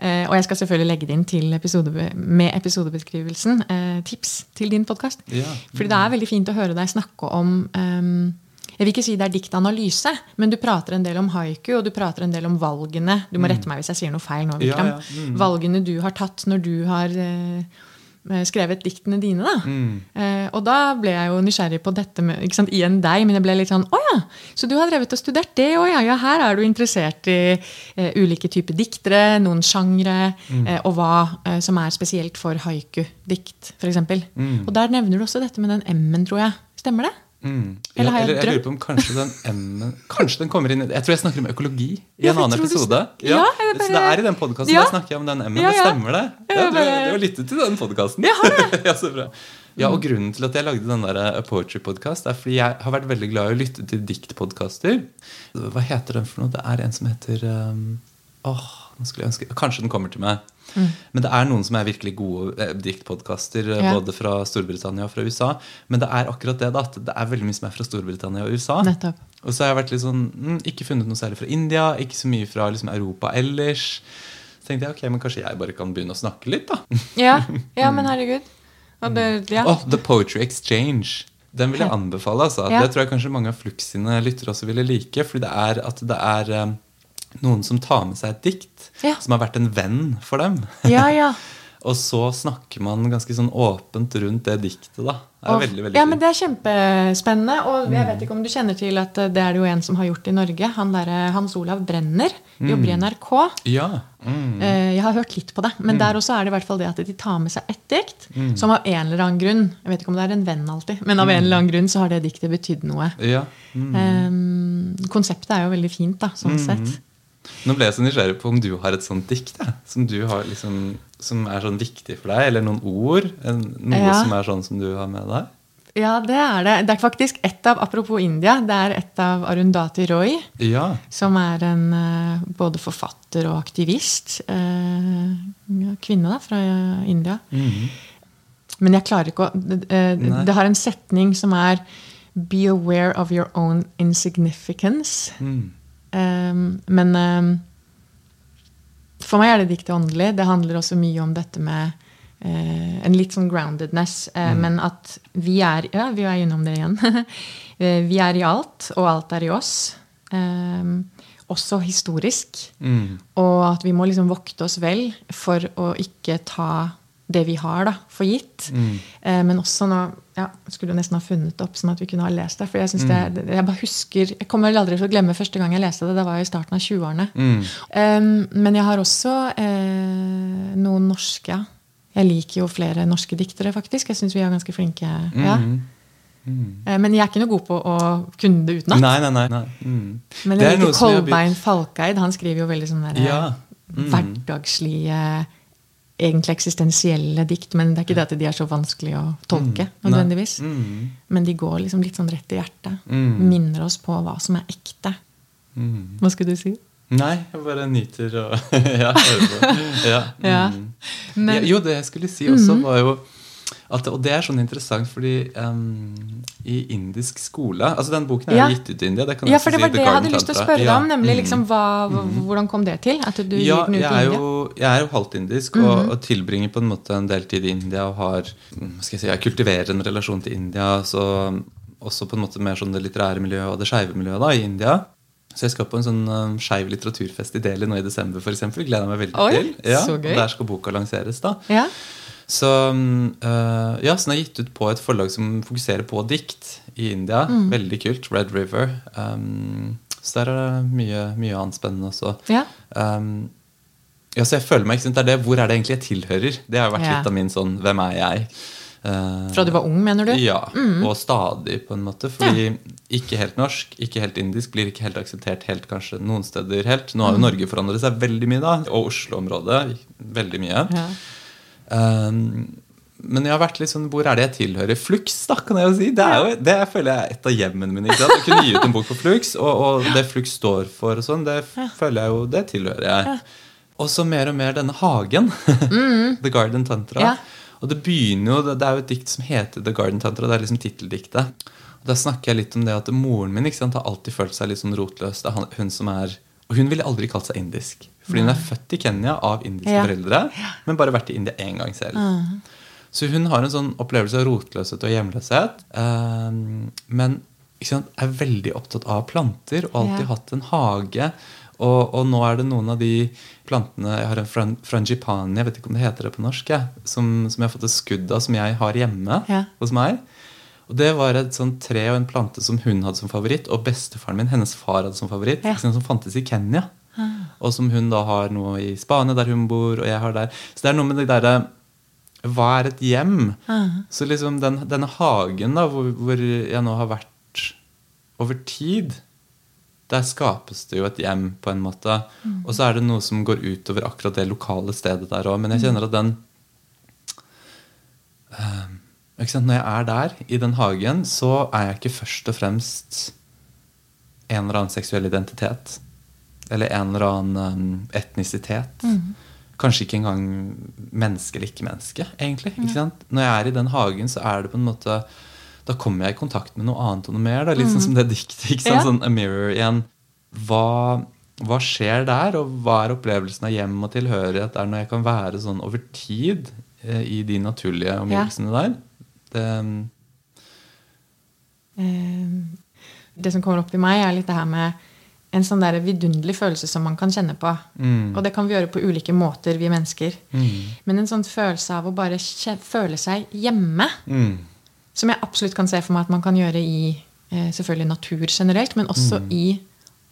Speaker 1: Eh, og jeg skal selvfølgelig legge det inn til episode, med episodebeskrivelsen. Eh, tips til din podkast.
Speaker 2: Ja.
Speaker 1: Fordi det er veldig fint å høre deg snakke om ehm, Jeg vil ikke si det er diktanalyse, men du prater en del om haiku, og du prater en del om valgene. Du må rette meg hvis jeg sier noe feil nå,
Speaker 2: Ja,
Speaker 1: Vikram.
Speaker 2: ja. Mm.
Speaker 1: Valgene du har tatt når du har eh, skrevet diktene dine. Da.
Speaker 2: Mm.
Speaker 1: Eh, og da ble jeg jo nysgjerrig på dette med, ikke sant, igjen deg, men jeg ble litt sånn Å ja! Så du har drevet og studert det òg, ja. ja. Her er du interessert i eh, ulike typer diktere, noen sjangre,
Speaker 2: Mm.
Speaker 1: eh, og hva eh, som er spesielt for haiku-dikt, f.eks.
Speaker 2: Mm.
Speaker 1: Og der nevner du også dette med den M-en, tror jeg. Stemmer det?
Speaker 2: Mm.
Speaker 1: Eller har jeg
Speaker 2: eller jeg lurer på om kanskje den M-en Kanskje den kommer inn Jeg tror jeg snakker om økologi i en annen episode.
Speaker 1: du. Ja, bare...
Speaker 2: Så det er i den podkasten
Speaker 1: Ja.
Speaker 2: jeg snakker om den M-en. Det stemmer det?
Speaker 1: Ja,
Speaker 2: du,
Speaker 1: bare-
Speaker 2: du har lyttet til den podkasten?
Speaker 1: Jeg
Speaker 2: ja, så bra. Ja, og Grunnen til at jeg lagde den der A Poetry-podkast, er fordi jeg har vært veldig glad i å lytte til diktpodkaster. Hva heter den for noe? Det er en som heter um, Åh, nå skulle jeg ønske Kanskje den kommer til meg. Men det er noen som er virkelig gode eh, diktpodkaster,
Speaker 1: Mm. Ja.
Speaker 2: både fra Storbritannia og fra USA. Men det er akkurat det da, at det er veldig mye som er fra Storbritannia og USA.
Speaker 1: Nettopp.
Speaker 2: Og så har jeg vært litt sånn, mm, ikke funnet noe særlig fra India, ikke så mye fra liksom, Europa ellers. Så tenkte jeg ok, men kanskje jeg bare kan begynne å snakke litt, da.
Speaker 1: Ja, ja men herregud. Det, ja.
Speaker 2: oh, The Poetry Exchange. Den vil jeg anbefale. altså.
Speaker 1: Ja.
Speaker 2: Det tror jeg kanskje mange av Flux sine lyttere også ville like. fordi det er at det er eh, noen som tar med seg et dikt
Speaker 1: Ja.
Speaker 2: som har vært en venn for dem.
Speaker 1: ja, ja.
Speaker 2: Og så snakker man ganske sånn åpent rundt det diktet. da. Det er
Speaker 1: Og-
Speaker 2: veldig, veldig
Speaker 1: ja,
Speaker 2: fint.
Speaker 1: men Det er kjempespennende. Og jeg vet ikke om du kjenner til at eh, det er det jo en som har gjort i Norge. Han der, Hans Olav Brenner jobber i NRK.
Speaker 2: Ja. Mm.
Speaker 1: Eh, Jeg har hørt litt på det, men der også er det i hvert fall det at de tar med seg ett dikt
Speaker 2: Mm.
Speaker 1: som av en eller annen grunn Jeg vet ikke om det er en venn alltid, men av en eller annen grunn så har det diktet betydd noe.
Speaker 2: ja. Mm.
Speaker 1: Eh, konseptet er jo veldig fint, da, sånn sett.
Speaker 2: Nå ble jeg så nysgjerrig på om du har et sånt dikt jeg, som, du har liksom, som er sånn viktig for deg, eller noen ord. En, noe
Speaker 1: Ja.
Speaker 2: som er sånn som du har med deg.
Speaker 1: Ja, det er det. Det er faktisk ett av Apropos India, det er et av Arundhati Roy.
Speaker 2: Ja.
Speaker 1: Som er en eh, både forfatter og aktivist. eh, kvinne da, fra India. India.
Speaker 2: -hmm.
Speaker 1: Men jeg klarer ikke å det, eh, det har en setning som er Be aware of your own insignificance.
Speaker 2: Mm.
Speaker 1: Um, men um, for meg er det diktet åndelig. Det handler også mye om dette med uh, en litt sånn groundedness. Uh, mm. Men at vi er Ja, vi er innom det igjen. vi er i alt, og alt er i oss. Um, også historisk. Mm. Og at vi må liksom vokte oss vel for å ikke ta det vi har, da, for gitt. Mm. Eh, men også nå ja, Skulle jo nesten ha funnet det opp sånn at vi kunne ha lest det. For jeg, mm. det, jeg bare husker, jeg kommer aldri til å glemme første gang jeg leste det. Det var jo i starten av 20-årene. Mm. Um, men jeg har også eh, noen norske. Jeg liker jo flere norske diktere, faktisk. Jeg syns vi er ganske flinke. Ja. Mm. Mm. Men jeg er ikke noe god på å kunne det utenat.
Speaker 2: Nei, nei, nei, nei. Mm.
Speaker 1: Men jeg liker Kolbein Falkeid. Han skriver jo veldig sånn ja. mm. hverdagslige egentlig eksistensielle dikt, men det er ikke det at de er så vanskelig å tolke. Mm. nødvendigvis. Mm. Men de går liksom litt sånn rett i hjertet. Mm. Minner oss på hva som er ekte. Mm. Hva skulle du si?
Speaker 2: Nei, jeg bare nyter å ja, på. Ja. ja. Mm. Men, jo, det jeg skulle si også, mm. var jo at, og det er sånn interessant, fordi um, i indisk skole altså Den boken er ja. gitt ut i India.
Speaker 1: Det ja, for det var si, det jeg hadde lyst til å spørre deg om. nemlig mm. liksom, hva, mm. Hvordan kom det til? at du
Speaker 2: ja, gikk den ut jeg er, jo, jeg er jo halvt indisk og, mm. og, tilbringer på en måte en del tid i India og har skal jeg si, jeg kultiverer en relasjon til India. Så, også på en måte mer sånn det litterære miljøet og det skeive miljøet da, i India. Så jeg skal på en sånn um, skeiv litteraturfest i Delhi nå i desember. For eksempel. Gleder jeg meg veldig Oi, til. Ja. Der skal boka lanseres. da. Ja. Så uh, ja, så den er gitt ut på et forlag som fokuserer på dikt i India. Mm. Veldig kult. Red River. Um, så der er det mye, mye annet spennende også. Ja. Um, ja, så jeg føler meg, ikke sant, det er det, Hvor er det egentlig jeg tilhører? Det har vært ja. litt av min sånn Hvem er jeg?
Speaker 1: Uh, Fra du var ung, mener du?
Speaker 2: Ja. Mm. Og stadig, på en måte. Fordi ja. ikke helt norsk, ikke helt indisk, blir ikke helt akseptert helt kanskje noen steder helt. Nå har jo mm. Norge forandret seg veldig mye, da. Og Oslo-området veldig mye. Ja. Um, men jeg har vært litt sånn, hvor er det jeg tilhører? Flux, da, kan jeg jo si. Det, jo, det føler jeg er et av hjemmene mine. Ikke sant? Å kunne gi ut en bok på Flux, og, og det Flux står for, og sånn, det føler jeg jo, det tilhører jeg. Og så mer og mer denne hagen. Mm. The Garden Tantra. Og det begynner jo, det er jo et dikt som heter The Garden Tantra. Det er liksom titteldiktet. Da snakker jeg litt om det at moren min sant, har alltid følt seg litt sånn rotløs. Det er hun som er, Og hun ville aldri kalt seg indisk. Fordi hun er født i Kenya av indiske ja. foreldre, men bare vært i India én gang selv. Mm. Så hun har en sånn opplevelse av rotløshet og hjemløshet. Um, men sant, er veldig opptatt av planter og alltid ja. hatt en hage. Og, og, nå er det noen av de plantene Jeg har en frangipani, jeg vet ikke om det heter det på norsk, jeg, som, som, jeg har fått et skudd av, som jeg har hjemme ja. hos meg. Og Det var et sånt tre og en plante som hun hadde som favoritt, og bestefaren min, hennes far, hadde som favoritt. Ja. Som fantes i Kenya. Og som hun da har noe i Spania, der hun bor, og jeg har der. Så det er noe med det derre Hva er et hjem? Så liksom den, denne hagen da, hvor, hvor, jeg nå har vært over tid, der skapes det jo et hjem, på en måte. Mm. Og så er det noe som går utover akkurat det lokale stedet der òg. Men jeg kjenner at den uh, Når jeg er der, i den hagen, så er jeg ikke først og fremst en eller annen seksuell identitet eller en eller annen um, etnisitet. Mm. Kanskje ikke engang menneske eller ikke-menneske. egentlig. Ikke Når jeg er i den hagen, så er det på en måte Da kommer jeg i kontakt med noe annet og noe mer. Er litt sånn mm. som det diktet. Ja. Sånn A Mirror igjen. Hva, hva, skjer der, og hva er opplevelsen av hjem og tilhørighet der når jeg kan være sånn over tid eh, i de naturlige omgivelsene ja. der? Det,
Speaker 1: um, det som kommer opp i meg, er litt det her med en sånn der vidunderlig følelse som man kan kjenne på. Mm. Og det kan vi gjøre på ulike måter, vi mennesker. Mm. Men en sånn følelse av å bare føle seg hjemme, mm. som jeg absolutt kan se for meg at man kan gjøre i eh, selvfølgelig natur generelt, men også mm. i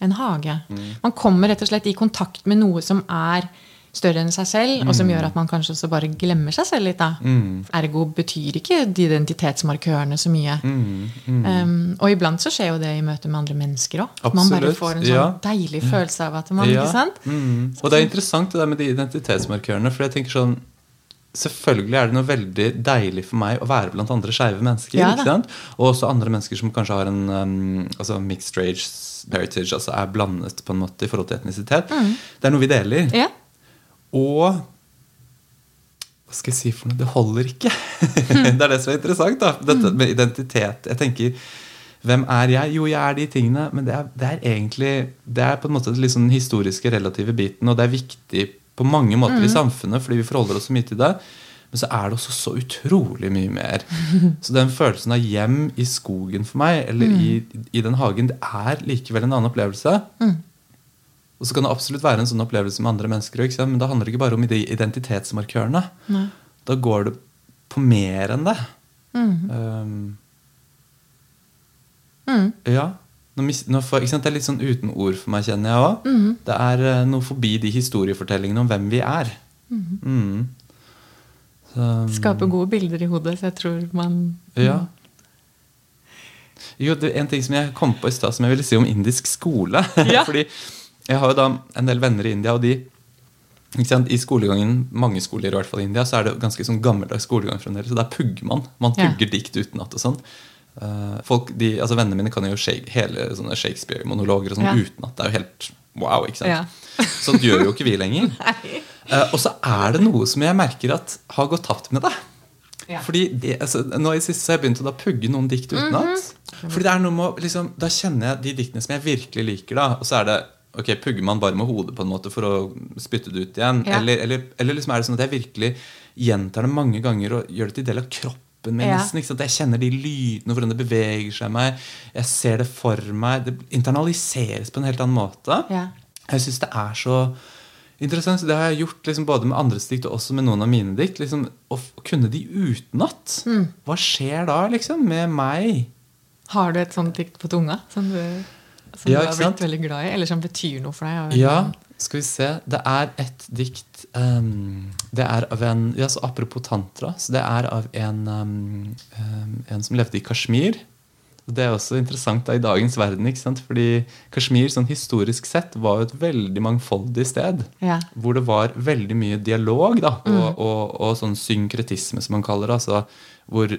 Speaker 1: en hage. Mm. Man kommer rett og slett i kontakt med noe som er større enn seg selv, mm. og som mm. gjør at man kanskje også bare glemmer seg selv litt. da. Mm. Ergo betyr ikke de identitetsmarkørene så mye. Mm. Um, og iblant så skjer jo det i møte med andre mennesker òg. Man bare får en sånn ja. deilig følelse av at man ja. ikke sant?
Speaker 2: Mm. Og det er interessant det der med de identitetsmarkørene. for jeg tenker sånn Selvfølgelig er det noe veldig deilig for meg å være blant andre skeive mennesker. Ja, ikke sant? Og også andre mennesker som kanskje har en um, altså mixed rage heritage, altså er blandet på en måte i forhold til etnisitet. Mm. Det er noe vi deler. Ja. Og hva skal jeg si for noe? Det holder ikke. det er det som er interessant. da, Dette med identitet. Jeg tenker hvem er jeg? Jo, jeg er de tingene, men det er, det er egentlig Det er på en måte den liksom historiske, relative biten, og det er viktig på mange måter i samfunnet fordi vi forholder oss så mye til det. Men så er det også så utrolig mye mer. Så den følelsen av hjem i skogen for meg, eller i, i den hagen, det er likevel en annen opplevelse. Og så kan det absolutt være en sånn opplevelse med andre mennesker men da handler det ikke bare om de identitetsmarkørene. Da går det på mer enn det. Um, ja. Nå, nå? Det er litt sånn uten ord for meg, kjenner jeg òg. Det er eh, noe forbi de historiefortellingene om hvem vi er. Mm. Så,
Speaker 1: Skape gode bilder i hodet, så jeg tror man
Speaker 2: ja. Jo, det er en ting som jeg kom på i stad som jeg ville si om indisk skole.
Speaker 1: Ja.
Speaker 2: Fordi jeg har jo da en del venner i India, og de ikke sant? I skolegangen, mange skoler i hvert fall i India, så er det ganske sånn gammeldags skolegang fremdeles. Så der pugger man. Man
Speaker 1: Ja.
Speaker 2: pugger dikt utenat og sånn. Eh, folk, de, altså Vennene mine kan jo hele sånne Shakespeare-monologer og sånn
Speaker 1: Ja.
Speaker 2: utenat. Det er jo helt wow. ikke sant?
Speaker 1: Ja.
Speaker 2: Sånt gjør jo ikke vi lenger. uh, og så er det noe som jeg merker at har gått tapt med det.
Speaker 1: Ja.
Speaker 2: Fordi det, altså, Nå i siste så har jeg begynt å da pugge noen dikt utenat. Fordi det er noe med å liksom, Da kjenner jeg de diktene som jeg virkelig liker. da Og så er det Ok, Pugger man bare med hodet på en måte for å spytte det ut igjen?
Speaker 1: Ja.
Speaker 2: Eller, eller, eller liksom er det sånn at jeg virkelig gjentar det mange ganger og gjør det til del av kroppen min?
Speaker 1: Ja.
Speaker 2: nesten? Jeg kjenner de lydene, hvordan det beveger seg meg. Jeg ser det for meg. Det internaliseres på en helt annen måte.
Speaker 1: Ja.
Speaker 2: Jeg syns det er så interessant. så Det har jeg gjort liksom både med andres dikt og også med noen av mine dikt. Liksom, å kunne de utenat.
Speaker 1: Mm.
Speaker 2: Hva skjer da, liksom, med meg?
Speaker 1: Har du et sånt dikt på tunga som du, som
Speaker 2: Ja,
Speaker 1: du har blitt veldig glad i? Eller som betyr noe for deg?
Speaker 2: Ja, skal vi se. Det er et dikt um, Det er av en ja, så Apropos tantra. Så det er av en, um, en som levde i Kashmir. Og Det er også interessant da i dagens verden. ikke sant? Fordi Kashmir sånn historisk sett var et veldig mangfoldig sted.
Speaker 1: Ja.
Speaker 2: Hvor det var veldig mye dialog da, og, og, og sånn synkretisme, som man kaller det. Altså, hvor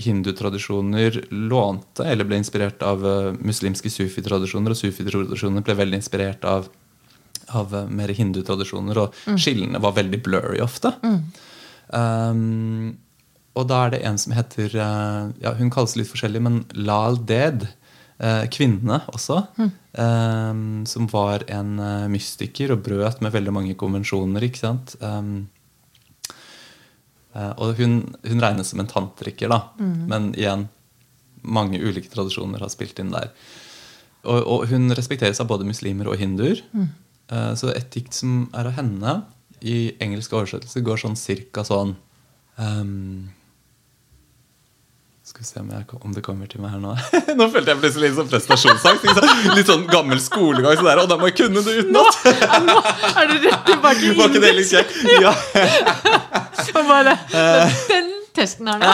Speaker 2: hindutradisjoner lånte eller ble inspirert av uh, muslimske sufitradisjoner, og sufitradisjoner ble veldig inspirert av, av uh, mer hindutradisjoner, og skillene var veldig blurry ofte. Um, og da er det en som heter eh, ja, Hun kalles litt forskjellig, men Lal Ded. eh, kvinne også. Mm. som var en eh, mystiker og brøt med veldig mange konvensjoner. ikke sant? Um, eh, og hun, hun regnes som en tantriker, da. Men igjen, mange ulike tradisjoner har spilt inn der. Og, og hun respekteres av både muslimer og hinduer. Mm. så et dikt som er av henne, i engelsk oversettelse, går sånn cirka sånn ehm, Skal vi se om, jeg, om det kommer til meg her nå. nå følte jeg plutselig litt sånn prestasjonsangst. Litt sånn gammel skolegang. Så der, og da må jeg kunne det utenat!
Speaker 1: Nå, nå er du rett tilbake inn.
Speaker 2: Var ikke det litt kjekt? Ja.
Speaker 1: Bare, Den testen her nå.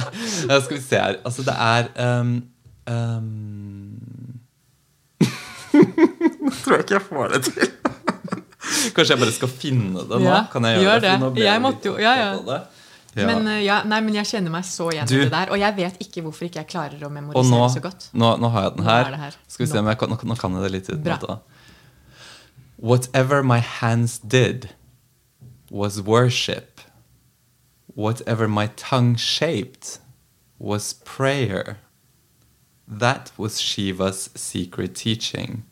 Speaker 2: Skal vi se her. Altså, det er um, um... Nå Tror jeg ikke jeg får det til. Kanskje jeg bare skal finne det nå?
Speaker 1: Ja,
Speaker 2: kan jeg gjøre
Speaker 1: gjør
Speaker 2: det?
Speaker 1: Det. Jeg måtte jo- ja, ja.
Speaker 2: Ja.
Speaker 1: Men, eh, ja, nei, men jeg kjenner meg så igjen i det der. Og jeg vet ikke hvorfor ikke jeg klarer å memorisere
Speaker 2: nå,
Speaker 1: så godt.
Speaker 2: nå, nå har jeg den her.
Speaker 1: er her.
Speaker 2: Skal vi se om jeg kan, nå, nå kan jeg det litt utenat. Whatever my hands did was worship. Whatever my tongue shaped was prayer. That was Shiva's secret teaching.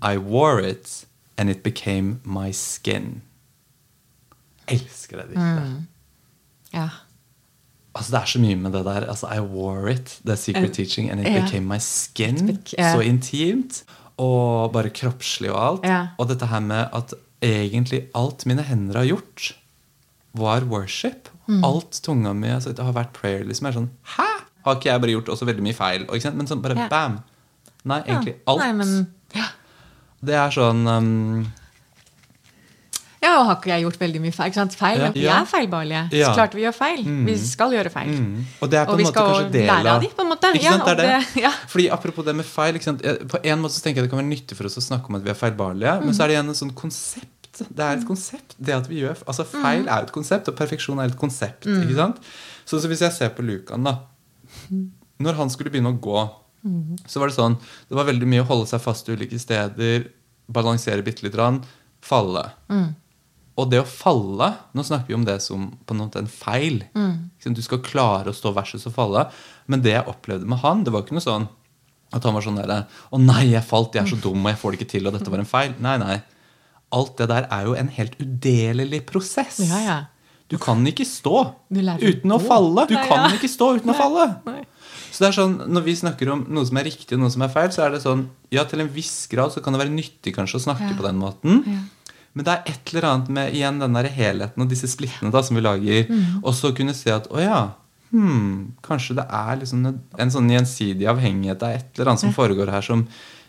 Speaker 2: I wore it, and it became my skin. Elsker det diktet.
Speaker 1: Mm. Ja.
Speaker 2: Altså Det er så mye med det der. Altså I wore it, the secret
Speaker 1: uh,
Speaker 2: teaching, and it
Speaker 1: yeah.
Speaker 2: became my skin.
Speaker 1: bec- ja.
Speaker 2: Så intimt. Og bare kroppslig og alt.
Speaker 1: Yeah.
Speaker 2: Og dette her med at egentlig alt mine hender har gjort, var worship.
Speaker 1: Mm.
Speaker 2: Alt tunga mi altså, Det har vært prayer. liksom er sånn Hæ?! Har ikke jeg bare gjort også veldig mye feil? Og? Men sånn bare bam! Nei, egentlig alt.
Speaker 1: Nei, men, ja.
Speaker 2: Det er sånn um,
Speaker 1: ja, og har ikke jeg gjort veldig mye feil? Feil,
Speaker 2: Ja.
Speaker 1: men vi er feilbarlige.
Speaker 2: Ja.
Speaker 1: Så klart vi gjør feil. Vi skal gjøre feil.
Speaker 2: Mm. Og det er på
Speaker 1: Og
Speaker 2: en måte kanskje del
Speaker 1: lære av de, på en måte.
Speaker 2: Ikke
Speaker 1: Ja,
Speaker 2: det er det.
Speaker 1: det- ja.
Speaker 2: Fordi Apropos det med feil. På en måte så tenker jeg det kan være nyttig for oss å snakke om at vi er feilbarlige. Men
Speaker 1: Mm.
Speaker 2: så er det igjen et sånt konsept. Det er et konsept. Det at vi gjør Altså
Speaker 1: Mm.
Speaker 2: Feil er et konsept, og perfeksjon er et konsept. Ikke sant? Så, så hvis jeg ser på Lukan, da. Når han skulle begynne å gå,
Speaker 1: Mm.
Speaker 2: så var det sånn Det var veldig mye å holde seg fast i ulike steder, balansere bitte litt, grann, falle.
Speaker 1: Mm.
Speaker 2: Og det å falle Nå snakker vi om det som på en måte en feil.
Speaker 1: Mm.
Speaker 2: Du skal klare å stå versus å falle. Men det jeg opplevde med han, det var ikke noe sånn At han var sånn derre Å nei, jeg falt, jeg er så dum, og jeg får det ikke til, og dette var en feil. Nei, nei. Alt det der er jo en helt udelelig prosess.
Speaker 1: Ja, ja.
Speaker 2: Du kan ikke stå uten å falle. Du
Speaker 1: Nei,
Speaker 2: kan
Speaker 1: ja.
Speaker 2: ikke stå uten å falle.
Speaker 1: Nei.
Speaker 2: Så det er sånn, Når vi snakker om noe som er riktig og noe som er feil, så er det sånn Ja, til en viss grad så kan det være nyttig kanskje å snakke
Speaker 1: Ja.
Speaker 2: på den måten.
Speaker 1: Ja.
Speaker 2: Men det er et eller annet med igjen den der helheten og disse splittene da som vi lager.
Speaker 1: Mm.
Speaker 2: Og så kunne se at å ja, hmm, kanskje det er liksom en, sånn gjensidig avhengighet. Det er et eller annet som foregår her som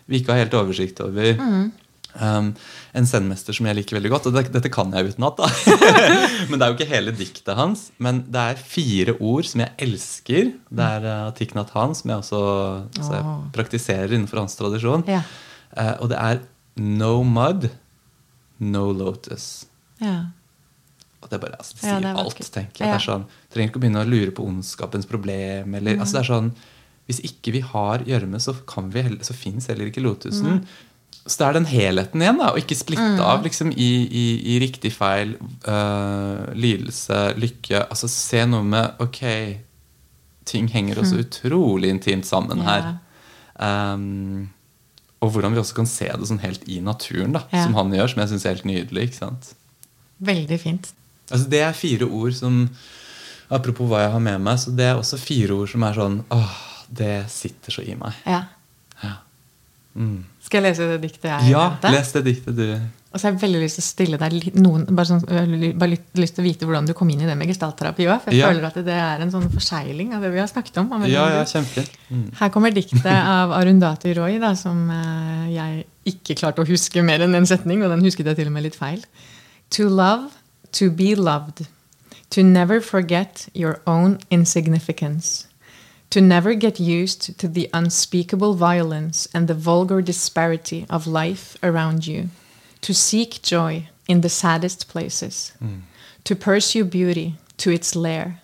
Speaker 2: vi ikke har helt oversikt over.
Speaker 1: Mm.
Speaker 2: Um, en sendmester som jeg liker veldig godt, og det, dette kan jeg utenat. da. men det er jo ikke hele diktet hans. Men det er fire ord som jeg elsker. Det er uh, Tiknat Han, som jeg også så jeg praktiserer innenfor hans tradisjon.
Speaker 1: Ja.
Speaker 2: Uh, og det er no mud, no lotus.
Speaker 1: Ja.
Speaker 2: Og det, bare, altså, det
Speaker 1: Ja, det er
Speaker 2: alt, tenker jeg.
Speaker 1: Ja.
Speaker 2: Det er sånn, trenger ikke å begynne å lure på ondskapens problem. Eller, altså, det er sånn, hvis ikke vi har gjørme, så, kan vi heller- så fins heller ikke lotusen. Så det er den helheten igjen, da, og ikke splitte av liksom, i, i, i riktig feil, øh, lidelse, lykke. Altså Se noe med Ok, ting henger også utrolig intimt sammen her. Um, og hvordan vi også kan se det sånn helt i naturen, da,
Speaker 1: Ja.
Speaker 2: som han gjør, som jeg syns er helt nydelig. ikke sant?
Speaker 1: Veldig fint.
Speaker 2: Altså Det er fire ord som Apropos hva jeg har med meg, så det er også fire ord som er sånn Åh, det sitter så i meg.
Speaker 1: Ja.
Speaker 2: Ja, mm.
Speaker 1: Skal jeg lese det diktet jeg
Speaker 2: ja
Speaker 1: nevnte?
Speaker 2: les det diktet, du.
Speaker 1: Og så har jeg veldig lyst til å stille deg noen, bare, sånn, øh, bare lyst, lyst til å vite hvordan du kom inn i det med gestaltterapi òg. For jeg
Speaker 2: Ja.
Speaker 1: føler at det er en sånn forsegling av det vi har snakket om. om
Speaker 2: Ja, ja,
Speaker 1: hverandre.
Speaker 2: Mm.
Speaker 1: Her kommer diktet av Arundhati Roy, da, som eh, jeg ikke klarte å huske mer enn en setning, og den husket jeg til og med litt feil. To love, to be loved. To never forget your own insignificance. To never get used to the unspeakable violence and the vulgar disparity of life around you. To seek joy in the saddest places. Hmm. To pursue beauty to its lair.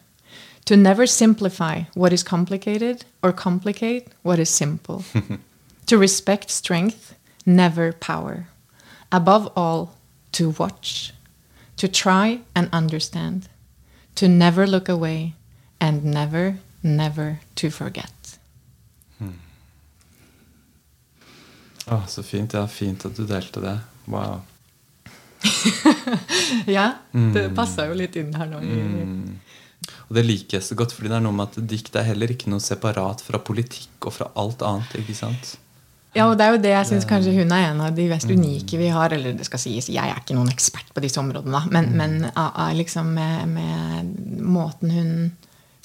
Speaker 1: To never simplify what is complicated or complicate what is simple. to respect strength, never power. Above all, to watch. To try and understand. To never look away and never, never to forget.
Speaker 2: Åh, så fint. Ja, fint at du delte det. Wow.
Speaker 1: Ja, det passa jo litt inn her nå.
Speaker 2: Mm. Og det liker jeg så godt, fordi det er noe med at dikt er heller ikke noe separat fra politikk og fra alt annet. ikke sant?
Speaker 1: Ja, og det er jo det jeg syns kanskje hun er en av de mest unike vi har. Eller det skal sies, jeg er ikke noen ekspert på disse områdene, men, men av- av liksom med, med måten hun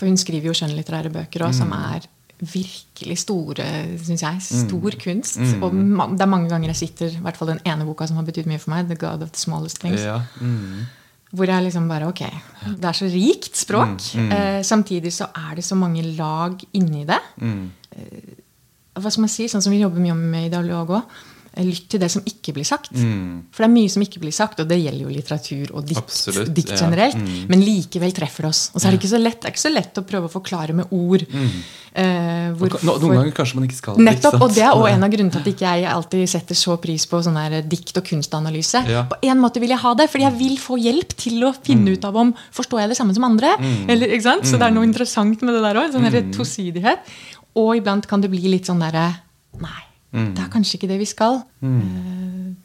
Speaker 1: For hun skriver jo skjønnlitterære bøker òg, som er virkelig store, syns jeg. Stor kunst. Og ma- det er mange ganger jeg sitter, i hvert fall den ene boka som har betydd mye for meg, 'The God of the Smallest Things'.
Speaker 2: Ja. Mm.
Speaker 1: Hvor jeg liksom bare Ok, det er så rikt språk. Eh, samtidig så er det så mange lag inni det.
Speaker 2: Mm.
Speaker 1: Hva skal man si? Sånn som vi jobber mye med i dialog òg. Lytt til det som ikke blir sagt.
Speaker 2: Mm.
Speaker 1: For det er mye som ikke blir sagt, og det gjelder jo litteratur og dikt,
Speaker 2: Absolutt,
Speaker 1: dikt
Speaker 2: ja.
Speaker 1: generelt.
Speaker 2: Mm.
Speaker 1: Men likevel treffer det oss. Og så er det ikke så lett Det ikke så lett å prøve å forklare med ord. eh,
Speaker 2: Og
Speaker 1: hvorfor-
Speaker 2: no, noen ganger kanskje man ikke skal det.
Speaker 1: Nettopp, og Det er også en av grunnene til at ikke jeg alltid setter så pris på sånn her dikt- og kunstanalyse.
Speaker 2: Ja.
Speaker 1: På en måte vil jeg ha det, fordi jeg vil få hjelp til å finne ut av om forstår jeg det samme som andre. Eller, ikke sant? Så det er noe interessant med det der òg. Sånn tosidighet. Og iblant kan det bli litt sånn derre Nei, det er kanskje ikke det vi skal. Mm.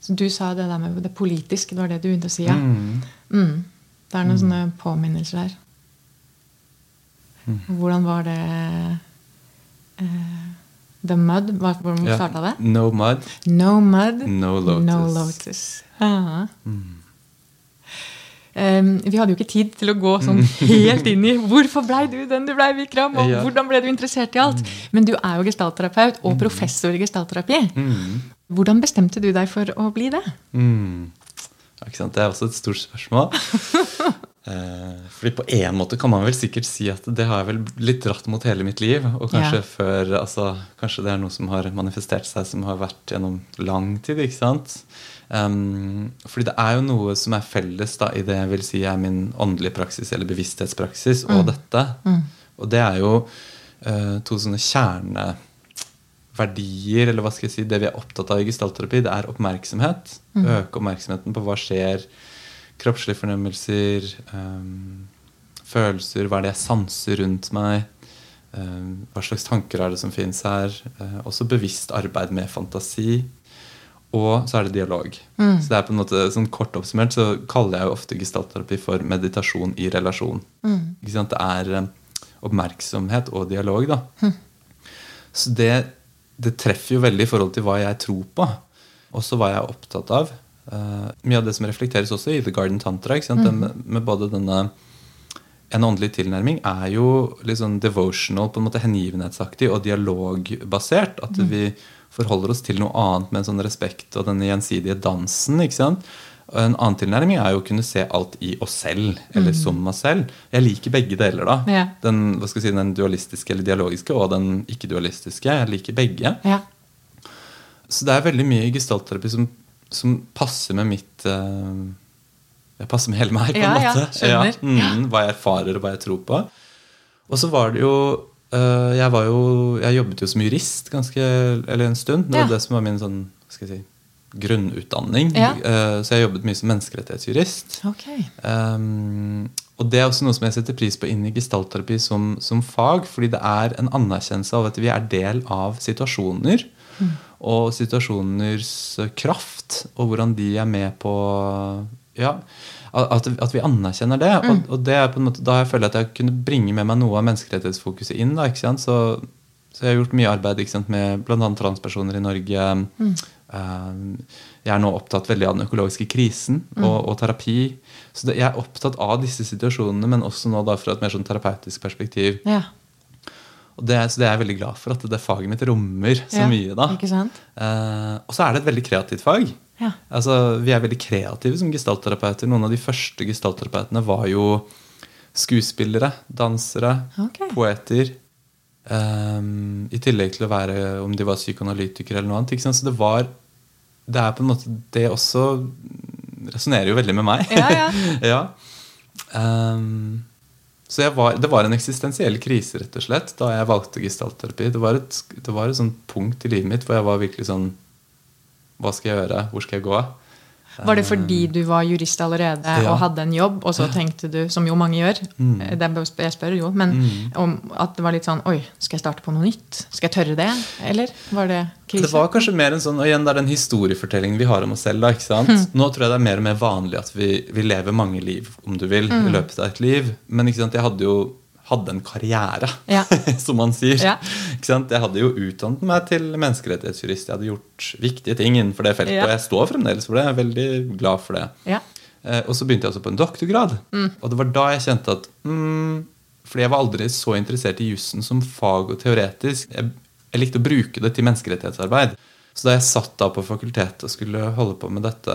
Speaker 1: så du sa det der med det politiske, det var det du begynte å si, ja.
Speaker 2: Mm.
Speaker 1: Mm. Det er noen sånne påminnelser her. Hvordan var det uh, The Mud? Hvordan starta det?
Speaker 2: No mud.
Speaker 1: No mud,
Speaker 2: No lotus.
Speaker 1: no lotus. Aha. Um, vi hadde jo ikke tid til å gå sånn helt inn i hvorfor blei du den du blei, Vikram, og hvordan ble du interessert i alt. Men du er jo gestaltterapeut og professor i gestaltterapi.
Speaker 2: Mm.
Speaker 1: Hvordan bestemte du deg for å bli det?
Speaker 2: Mm. Det er også et stort spørsmål. eh, fordi på en måte kan man vel sikkert si at det har jeg vel blitt dratt mot hele mitt liv. Og kanskje
Speaker 1: Ja.
Speaker 2: før altså, Kanskje det er noe som har manifestert seg som har vært gjennom lang tid. ikke sant? Um, fordi det er jo noe som er felles da, i det jeg vil si er min åndelige praksis eller bevissthetspraksis og dette. Og det er jo uh, to sånne kjerneverdier, eller hva skal jeg si, det vi er opptatt av i gestaltterapi, det er oppmerksomhet. Øke oppmerksomheten på hva skjer. Kroppslige fornemmelser, um, følelser, hva er det jeg sanser rundt meg. eh, hva slags tanker er det som finnes her? Eh, også bevisst arbeid med fantasi. Og så er det dialog.
Speaker 1: Mm.
Speaker 2: Så det er på en måte sånn Kort oppsummert så kaller jeg jo ofte gestaltterapi for meditasjon i relasjon.
Speaker 1: Mm.
Speaker 2: Ikke sant? Det er eh, oppmerksomhet og dialog. da.
Speaker 1: Mm.
Speaker 2: Så det, det treffer jo veldig i forhold til hva jeg tror på. Også hva jeg er opptatt av. Uh, mye av det som reflekteres også i The Garden Tantra. Ikke sant? Det Med, med både denne En åndelig tilnærming er jo litt sånn devotional, på en måte hengivenhetsaktig og dialogbasert. At vi forholder oss til noe annet med en sånn respekt og denne gjensidige dansen. ikke sant? En annen tilnærming er jo å kunne se alt i oss selv, eller som oss selv. Jeg liker begge deler. da.
Speaker 1: Ja.
Speaker 2: Den, hva skal jeg si, den dualistiske eller dialogiske og den ikke-dualistiske. Jeg liker begge.
Speaker 1: Ja.
Speaker 2: Så det er veldig mye gestaltterapi som, som passer med mitt eh, Jeg passer med hele meg, på en
Speaker 1: Ja, ja,
Speaker 2: ja,
Speaker 1: skjønner.
Speaker 2: mm, hva jeg erfarer, og hva jeg tror på. Og så var det jo eh, jeg, var jo jeg jobbet jo som jurist ganske, eller en stund. Det var
Speaker 1: Ja.
Speaker 2: det som var min sånn, hva skal jeg si, grunnutdanning.
Speaker 1: Ja.
Speaker 2: Eh, så jeg jobbet mye som menneskerettighetsjurist.
Speaker 1: Ok.
Speaker 2: Um, og det er også noe som jeg setter pris på inn i gestaltterapi som, som fag, fordi det er en anerkjennelse av at vi er del av situasjoner. Og situasjoners kraft, og hvordan de er med på Ja, at, at vi anerkjenner det. Og, og det er på en måte, da jeg føler at jeg kunne bringe med meg noe av menneskerettighetsfokuset inn. da, ikke sant? Så, så jeg har gjort mye arbeid ikke sant, med bl.a. transpersoner i Norge. Mm. jeg er nå opptatt veldig av den økologiske krisen og, og terapi. Så det, jeg er opptatt av disse situasjonene, men også nå da fra et mer sånn terapeutisk perspektiv.
Speaker 1: Ja.
Speaker 2: Og det, så det er jeg veldig glad for at det faget mitt rommer så
Speaker 1: Ja,
Speaker 2: mye. da. Eh, og så er det et veldig kreativt fag.
Speaker 1: Ja.
Speaker 2: Altså, Vi er veldig kreative som gestaltterapeuter. Noen av de første gestaltterapeutene var jo skuespillere, dansere,
Speaker 1: okay.
Speaker 2: poeter. Um, I tillegg til å være om de var psykoanalytikere eller noe annet. Så det var Det er på en måte Det også resonnerer jo veldig med meg.
Speaker 1: Ja, ja.
Speaker 2: ja. Um, så var, det var en eksistensiell krise, rett og slett, da jeg valgte gestaltterapi. Det var et, det var et punkt i livet mitt hvor jeg var virkelig sånn Hva skal jeg gjøre? Hvor skal jeg gå?
Speaker 1: Var det fordi du var jurist allerede
Speaker 2: Ja.
Speaker 1: og hadde en jobb, og så tenkte du, som jo mange gjør
Speaker 2: Mm.
Speaker 1: det bare- Jeg spør jo, men om at det var litt sånn Oi, skal jeg starte på noe nytt? Skal jeg tørre det? Eller var det krise?
Speaker 2: Det var kanskje mer en sånn, og igjen det er den historiefortellingen vi har om oss selv. da, ikke sant?
Speaker 1: Mm.
Speaker 2: Nå tror jeg det er mer og mer vanlig at vi, vi lever mange liv, om du vil, i løpet av et liv. Men ikke sant, jeg hadde jo hadde en karriere,
Speaker 1: Ja.
Speaker 2: som man sier.
Speaker 1: Ja.
Speaker 2: Jeg hadde jo utdannet meg til menneskerettighetsjurist. Jeg hadde gjort viktige ting innenfor det feltet,
Speaker 1: Ja.
Speaker 2: og jeg står fremdeles for det. Jeg er veldig glad for det.
Speaker 1: Ja.
Speaker 2: Eh, og så begynte jeg også på en doktorgrad. Og det var da jeg kjente at mm, Fordi jeg var aldri så interessert i jussen som fag og teoretisk. Jeg, jeg likte å bruke det til menneskerettighetsarbeid. Så da jeg satt da på fakultetet og skulle holde på med dette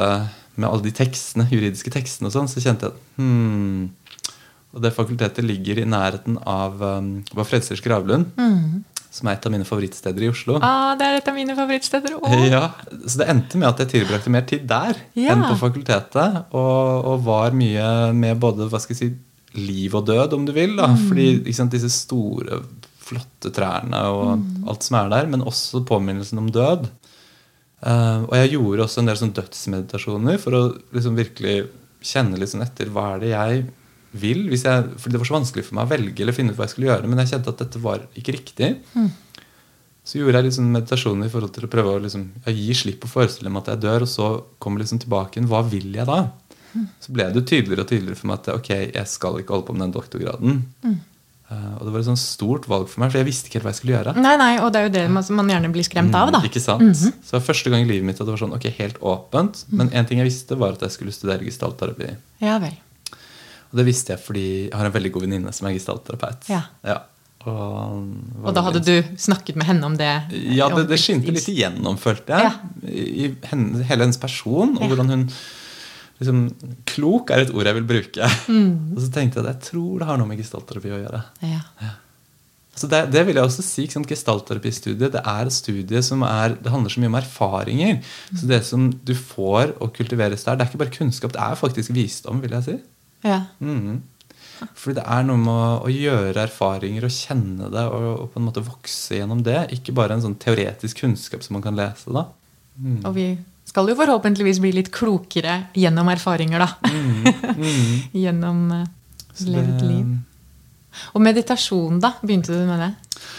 Speaker 2: med alle de tekstene, juridiske tekstene, og sånn, så kjente jeg at hmm, Og det fakultetet ligger i nærheten av um, Frelsers gravlund, som er et av mine favorittsteder i Oslo.
Speaker 1: Ah, det er et av mine favorittsteder også.
Speaker 2: Ja, Så det endte med at jeg tilbrakte mer tid der
Speaker 1: Ja.
Speaker 2: enn på fakultetet. Og, og var mye med både hva skal jeg si, liv og død, om du vil. da,
Speaker 1: Mm.
Speaker 2: Fordi sant, disse store, flotte trærne og
Speaker 1: Mm.
Speaker 2: alt som er der, men også påminnelsen om død. Uh, og jeg gjorde også en del sånn dødsmeditasjoner for å liksom virkelig kjenne litt sånn etter hva er det jeg vil. Hvis jeg, fordi det var så vanskelig for meg å velge eller finne ut hva jeg skulle gjøre. Men jeg kjente at dette var ikke riktig. Så gjorde jeg liksom sånn meditasjoner i forhold til å prøve å liksom, gi slipp på forestille meg at jeg dør, og så kommer liksom tilbake igjen. Hva vil jeg da? Så ble det tydeligere og tydeligere for meg at ok, jeg skal ikke holde på med den doktorgraden. Eh, og det var et sånn stort valg for meg, for jeg visste ikke helt hva jeg skulle gjøre.
Speaker 1: Nei, nei, og det er jo det man, man gjerne blir skremt av, da.
Speaker 2: Mm, Ikke sant? Så det var første gang i livet mitt at det var sånn, ok, helt åpent. Men en ting jeg visste, var at jeg skulle studere gestaltterapi.
Speaker 1: Ja vel.
Speaker 2: Og det visste jeg fordi jeg har en veldig god venninne som er gestaltterapeut.
Speaker 1: Ja.
Speaker 2: Og,
Speaker 1: Og da hadde du snakket med henne om det?
Speaker 2: Ja, det, det skinte litt igjennom, følte jeg. Ja. i henne, hele hennes person. Og
Speaker 1: Ja.
Speaker 2: hvordan hun liksom, Klok er et ord jeg vil bruke.
Speaker 1: Mm.
Speaker 2: Og så tenkte jeg at jeg tror det har noe med gestaltterapi å gjøre.
Speaker 1: Ja.
Speaker 2: Så det, det vil jeg også si. Ikke sant? Gestaltterapistudiet det er et studie som er, det handler så mye om erfaringer. Så det som du får og kultiveres der, det er ikke bare kunnskap, det er faktisk visdom, vil jeg si.
Speaker 1: Ja.
Speaker 2: Mhm. Fordi det er noe med å, å gjøre erfaringer og kjenne det og, og på en måte vokse gjennom det. Ikke bare en sånn teoretisk kunnskap som man kan lese. da.
Speaker 1: Og vi skal jo forhåpentligvis bli litt klokere gjennom erfaringer, da. gjennom
Speaker 2: uh,
Speaker 1: levd liv. Og meditasjon, da? Begynte du med det?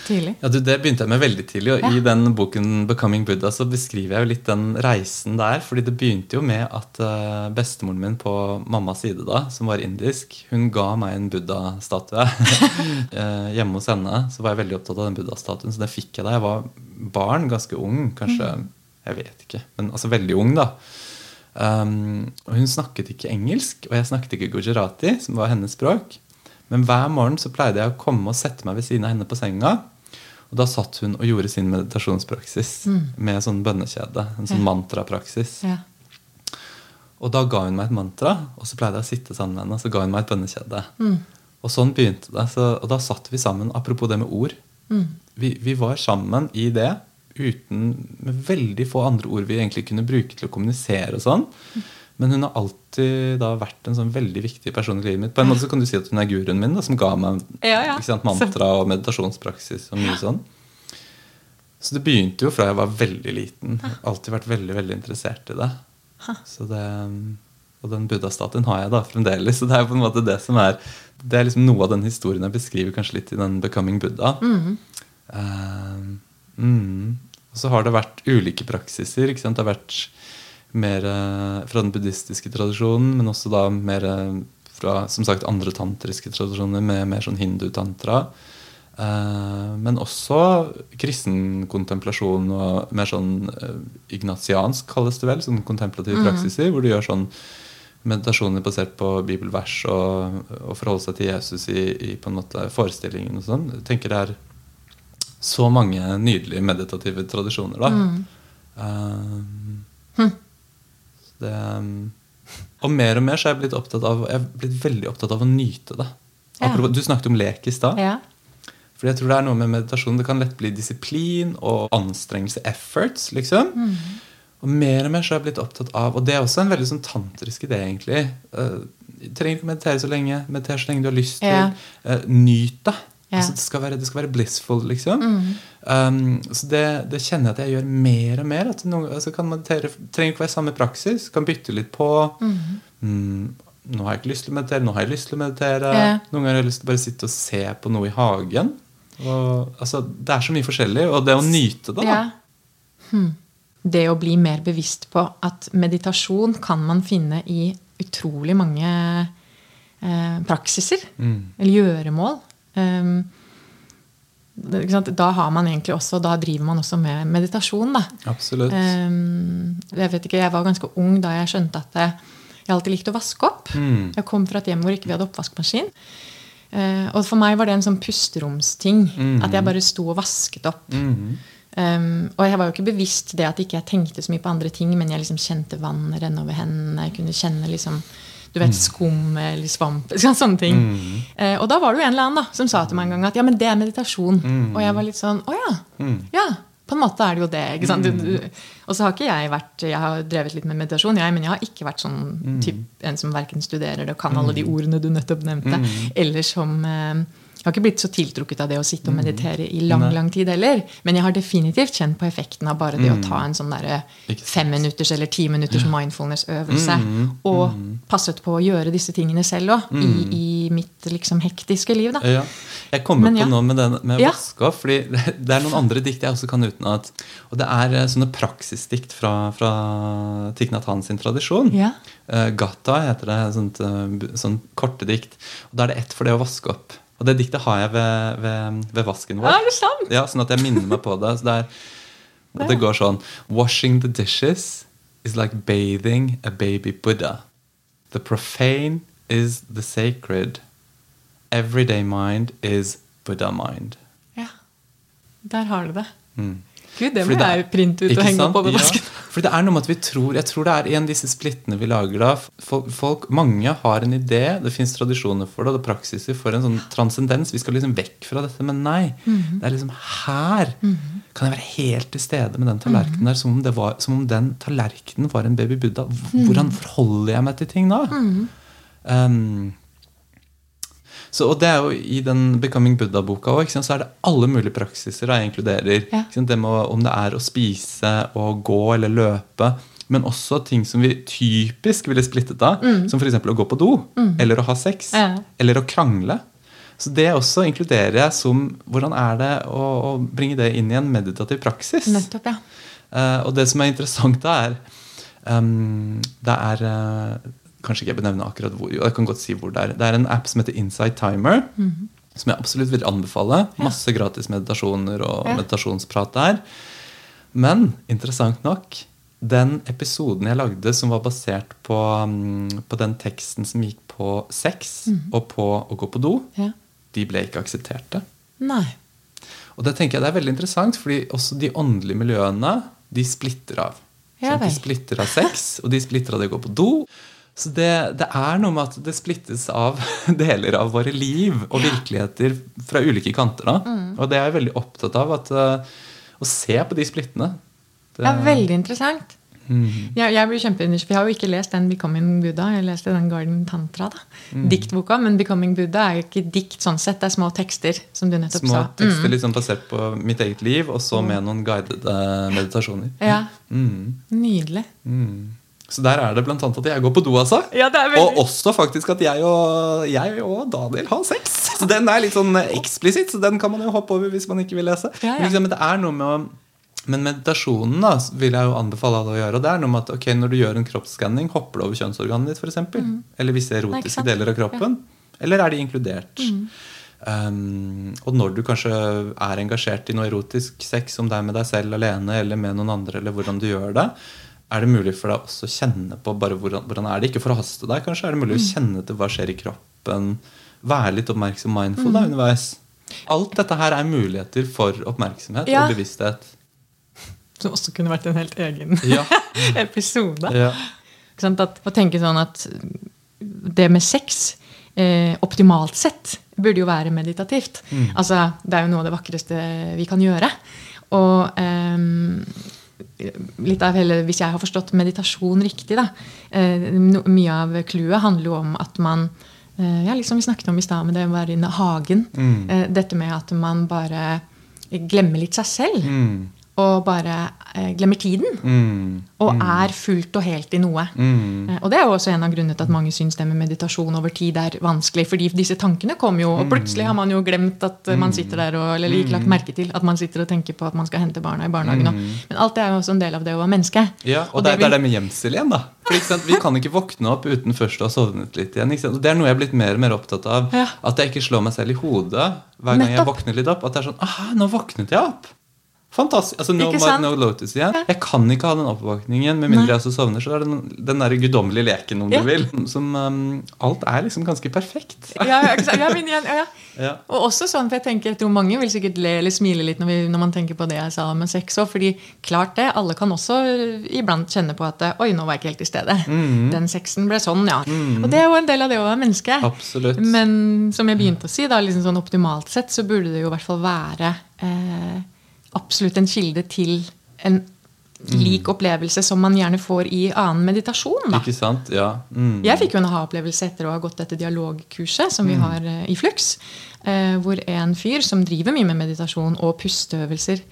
Speaker 1: Tidlig.
Speaker 2: Ja, du, Det begynte jeg med veldig tidlig. Og
Speaker 1: Ja.
Speaker 2: i den boken 'Becoming Buddha' så beskriver jeg jo litt den reisen der. fordi det begynte jo med at uh, bestemoren min på mammas side, da, som var indisk, hun ga meg en buddha-statue. uh, Hjemme hos henne så var jeg veldig opptatt av den buddha-statuen, så den fikk jeg da jeg var barn, ganske ung. Kanskje Jeg vet ikke, men altså veldig ung, da. Um, og hun snakket ikke engelsk, og jeg snakket ikke gujarati, som var hennes språk. Men hver morgen så pleide jeg å komme og sette meg ved siden av henne på senga. Og da satt hun og gjorde sin meditasjonspraksis med sånn bønnekjede. En sånn
Speaker 1: Ja.
Speaker 2: mantrapraksis.
Speaker 1: Ja.
Speaker 2: Og da ga hun meg et mantra, og så pleide jeg å sitte sammen med henne. Og så ga hun meg et bønnekjede.
Speaker 1: Mm.
Speaker 2: Og sånn begynte det. Så, og da satt vi sammen. Apropos det med ord.
Speaker 1: Mm.
Speaker 2: Vi, vi var sammen i det uten, med veldig få andre ord vi egentlig kunne bruke til å kommunisere. og sånn. Men hun har alltid da vært en sånn veldig viktig person i livet mitt. På en måte så kan du si at hun er guruen min, da, som ga meg
Speaker 1: Ja, ja.
Speaker 2: sant, mantra og meditasjonspraksis og mye sånn. Så det begynte jo fra jeg var veldig liten. Alltid vært veldig veldig interessert i det. Så det og den buddha-statuen har jeg da fremdeles. Så det er på en måte det som er Det er liksom noe av den historien jeg beskriver kanskje litt i den 'Becoming Buddha'. Eh, mm. Og så har det vært ulike praksiser. Ikke sant? Det har vært mer eh, fra den buddhistiske tradisjonen, men også da mer eh, fra som sagt, andre tantriske tradisjoner med mer sånn hindu-tantra. Eh, men også kristen kontemplasjon og mer sånn ignatiansk, kalles det vel. Sånn kontemplative praksiser, hvor du gjør sånn meditasjoner basert på bibelvers og, og forholde seg til Jesus i, i på en måte forestillingen og sånn. Jeg tenker det er så mange nydelige meditative tradisjoner, da. Um, det, um, og mer og mer så er jeg blitt opptatt av Jeg er blitt veldig opptatt av å nyte det.
Speaker 1: Ja.
Speaker 2: Du snakket om lek i stad.
Speaker 1: Ja.
Speaker 2: Fordi jeg tror det er noe med meditasjon Det kan lett bli disiplin og anstrengelse, efforts, liksom. Og mer og mer så er jeg blitt opptatt av Og det er også en veldig sånn tantrisk idé, egentlig. Uh, trenger ikke meditere så lenge. Mediter så lenge du har lyst til.
Speaker 1: Ja.
Speaker 2: Uh, nyt det.
Speaker 1: Ja.
Speaker 2: Altså, det, skal være, det skal være blissful, liksom. Um, så det, det kjenner jeg at jeg gjør mer og mer. At noen, altså, kan meditere, trenger ikke være samme praksis. Kan bytte litt på. Mm, nå har jeg ikke lyst til å meditere, nå har jeg lyst til å meditere.
Speaker 1: Ja.
Speaker 2: Noen ganger har jeg lyst til å bare sitte og se på noe i hagen. Og, altså, det er så mye forskjellig. Og det å nyte det, da.
Speaker 1: Ja. Hm. Det å bli mer bevisst på at meditasjon kan man finne i utrolig mange eh, praksiser.
Speaker 2: Mm.
Speaker 1: Eller gjøremål. Sant? Da har man egentlig også, da driver man også med meditasjon. Da.
Speaker 2: Absolutt.
Speaker 1: Um, jeg vet ikke, jeg var ganske ung da jeg skjønte at jeg, alltid likte å vaske opp.
Speaker 2: Mm.
Speaker 1: Jeg kom fra et hjem hvor ikke vi hadde oppvaskmaskin. Eh, og for meg var det en sånn pusteromsting.
Speaker 2: Mm.
Speaker 1: At jeg bare sto og vasket opp.
Speaker 2: Mhm.
Speaker 1: Um, og jeg var jo ikke bevisst det at ikke jeg tenkte så mye på andre ting, men jeg liksom kjente vann renne over hendene. Jeg kunne kjenne liksom, du vet, skum eller svamp. Sånne ting.
Speaker 2: Mm.
Speaker 1: Eh, og da var det jo en eller annen da, som sa til meg en gang at ja, men det er meditasjon.
Speaker 2: Mm.
Speaker 1: Og jeg var litt sånn å ja.
Speaker 2: Mm.
Speaker 1: Ja, på en måte er det jo det. ikke sant? Du, du, og så har ikke jeg vært Jeg har drevet litt med meditasjon, jeg, men jeg har ikke vært sånn typ, en som verken studerer det og kan alle de ordene du nettopp nevnte, eller som eh, jeg har ikke blitt så tiltrukket av det å sitte og meditere i lang lang tid heller. Men jeg har definitivt kjent på effekten av bare det å ta en sånn femminutters eller timinutters mindfulness-øvelse.
Speaker 2: Mm,
Speaker 1: Og passet på å gjøre disse tingene selv òg, i, i mitt liksom hektiske liv. da.
Speaker 2: Ja. Jeg kommer
Speaker 1: Men ja.
Speaker 2: på noe med, den, med
Speaker 1: Ja.
Speaker 2: opp. fordi det er noen andre dikt jeg også kan utenat. Og det er eh, sånne praksisdikt fra, fra Thich sin tradisjon.
Speaker 1: Ja.
Speaker 2: Eh, Gata heter det. Sånt, eh, sånn korte dikt. Og da er det ett for det å vaske opp. Og det diktet har jeg ved, ved, ved vasken vår.
Speaker 1: Er det sant?
Speaker 2: Ja, Sånn at jeg minner meg på det. Så det, er, og det går sånn Washing the dishes is like bathing a baby Buddha. The profane is the sacred. Everyday mind is Buddha mind.
Speaker 1: ja. Der har du det.
Speaker 2: Mm.
Speaker 1: Gud, det
Speaker 2: Fordi
Speaker 1: må jeg printe ut og henge
Speaker 2: sant?
Speaker 1: på
Speaker 2: Ja.
Speaker 1: vasken.
Speaker 2: For det er noe med at vi tror Jeg tror det er en av disse splittene vi lager da. Folk, mange har en idé, det fins tradisjoner for det, og det er praksiser for en sånn transcendens. Vi skal liksom vekk fra dette, men nei.
Speaker 1: Mhm.
Speaker 2: Det er liksom her kan jeg være helt til stede med den tallerkenen der, som om, det var, som om den tallerkenen var en baby buddha.
Speaker 1: Mhm.
Speaker 2: Hvordan forholder jeg meg til ting da? Um, så, og det er jo I den Becoming Buddha-boka også, så er det alle mulige praksiser jeg inkluderer.
Speaker 1: Ja.
Speaker 2: Det med, om det er å spise og gå eller løpe. Men også ting som vi typisk ville splittet av. Som f.eks. å gå på do. Eller å ha sex.
Speaker 1: Ja.
Speaker 2: Eller å krangle. Så det også inkluderer jeg som hvordan er det å, å bringe det inn i en meditativ praksis.
Speaker 1: Nettopp, ja.
Speaker 2: Uh, og det som er interessant da, er um, Det er uh, Kanskje ikke jeg benevner akkurat hvor. Jeg kan godt si hvor det er. Det er en app som heter Insight Timer. Mm -hmm. Som jeg absolutt vil anbefale. Masse gratis meditasjoner og ja. meditasjonsprat der. Men interessant nok, den episoden jeg lagde som var basert på, um, på den teksten som gikk på sex mm. og på å gå på do, ja. de ble ikke aksepterte.
Speaker 1: Nei.
Speaker 2: Og det tenker jeg det er veldig interessant, fordi også de åndelige miljøene de splitter av. Ja, de splitter av sex, og de splitter av det å gå på do. Så det, det, er noe med at det splittes av deler av våre liv og virkeligheter fra ulike kanter. Mm. Og det er jeg veldig opptatt av. At, uh, å se på de splittene.
Speaker 1: Det er veldig interessant. Mm. Jeg, jeg, blir kjempenysgjerrig, Jeg har jo ikke lest den 'Becoming Buddha'. Jeg leste den Garden Tantra. da mm. Diktboka. Men 'Becoming Buddha' er jo ikke dikt sånn sett. Det er små tekster. som du nettopp
Speaker 2: små
Speaker 1: sa.
Speaker 2: Små tekster mm. liksom basert på mitt eget liv, og så med noen guidede meditasjoner.
Speaker 1: Ja, mm. Nydelig.
Speaker 2: Mm. Så der er det annet at jeg går på do, altså.
Speaker 1: Ja, veldig...
Speaker 2: Og også faktisk at jeg og, jeg og, Daniel har sex. Så den er litt sånn eksplisitt, så den kan man jo hoppe over hvis man ikke vil lese. Ja, ja. Men det er noe med å men meditasjonen da, vil jeg jo anbefale alle å gjøre. og det er noe med at ok, Når du gjør en kroppsskanning, hopper du over kjønnsorganet ditt f.eks.? Mm. Eller visse erotiske deler av kroppen? Ja. Eller er de inkludert? Mm. Um, og når du kanskje er engasjert i noe erotisk sex, om det er med deg selv alene eller med noen andre, eller hvordan du gjør det, er det mulig for deg også å kjenne på bare hvordan, hvordan er det Ikke forhaste deg, kanskje. Er det mulig mm. å kjenne til hva skjer i kroppen? Være litt oppmerksom mindful mm. da underveis. Alt dette her er muligheter for oppmerksomhet ja. og bevissthet.
Speaker 1: Som også kunne vært en helt egen ja. episode. Ja. At, å tenke sånn at det med sex eh, optimalt sett burde jo være meditativt. Mm. Altså, det er jo noe av det vakreste vi kan gjøre. Og eh, litt av hele, Hvis jeg har forstått meditasjon riktig, da, eh, mye av clouet handler jo om at man eh, ja, liksom Vi snakket om i stad med det å være i hagen. Mm. Eh, dette med at man bare glemmer litt seg selv. Mm og bare eh, glemmer tiden. Mm. Og mm. er fullt og helt i noe. Mm. Eh, og det er jo også en av grunnene til at mange syns det med meditasjon over tid er vanskelig. fordi disse tankene kommer jo, og plutselig har man jo glemt at man mm. sitter der og eller ikke lagt mm. merke til at man sitter og tenker på at man skal hente barna i barnehagen. Mm. Men alt det er jo også en del av det å være menneske.
Speaker 2: Ja, og, og det, det, er det med gjemsel igjen, da. For, Vi kan ikke våkne opp uten først å ha sovnet litt igjen. Og Det er noe jeg er blitt mer og mer opptatt av. Ja. At jeg ikke slår meg selv i hodet hver gang Nettopp. jeg våkner litt opp. At det er sånn Aha, nå våknet jeg opp! Fantastisk. altså No Mud, No Lotus igjen. Jeg kan ikke ha den oppvåkningen med mindre Nei. jeg også sovner. Så er det den, den der guddommelige leken, om ja. du vil. Som um, Alt er liksom ganske perfekt.
Speaker 1: Ja, ja, men, ja, Og også sånn, for jeg tenker, jeg tror mange vil sikkert le eller smile litt når, vi, når man tenker på det jeg sa med sex òg. Fordi klart det, alle kan også iblant kjenne på at Oi, nå var jeg ikke helt til stede. Mm. Den sexen ble sånn, ja. Mm. Og det er jo en del av det å være menneske.
Speaker 2: Absolutt.
Speaker 1: Men som jeg begynte å si, da, liksom sånn optimalt sett så burde det jo i hvert fall være eh, absolutt en kilde til en lik opplevelse som man gjerne får i annen meditasjon. Da.
Speaker 2: Ikke sant? Ja. Mm.
Speaker 1: Jeg fikk jo en aha-opplevelse etter å ha gått dette dialogkurset som vi mm. har uh, i Flux. Uh, hvor en fyr som driver mye med meditasjon og pusteøvelser,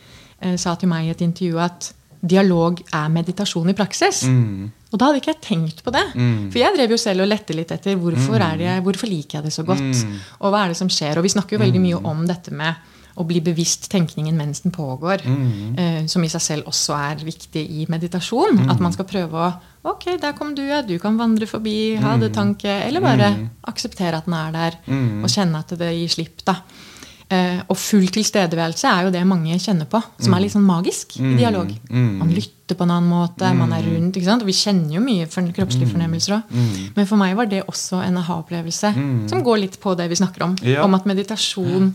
Speaker 1: uh, sa til meg i et intervju at dialog er meditasjon i praksis. Mm. Og da hadde ikke jeg tenkt på det. Mm. For jeg drev jo selv og lette litt etter hvorfor, mm. det, hvorfor liker jeg det så godt. Mm. Og hva er det som skjer? Og vi snakker jo veldig mye om dette med å bli bevisst tenkningen mens den pågår. Mm. Eh, som i seg selv også er viktig i meditasjon. Mm. At man skal prøve å Ok, der kom du, ja. Du kan vandre forbi. Ha det mm. tanke. Eller bare mm. akseptere at den er der. Mm. Og kjenne at det gir slipp. da. Eh, og full tilstedeværelse er jo det mange kjenner på, som er litt sånn magisk i dialog. Man lytter på en annen måte, man er rundt. ikke sant? Og vi kjenner jo mye for kroppslige fornemmelser òg. Men for meg var det også en aha-opplevelse som går litt på det vi snakker om. Om at meditasjon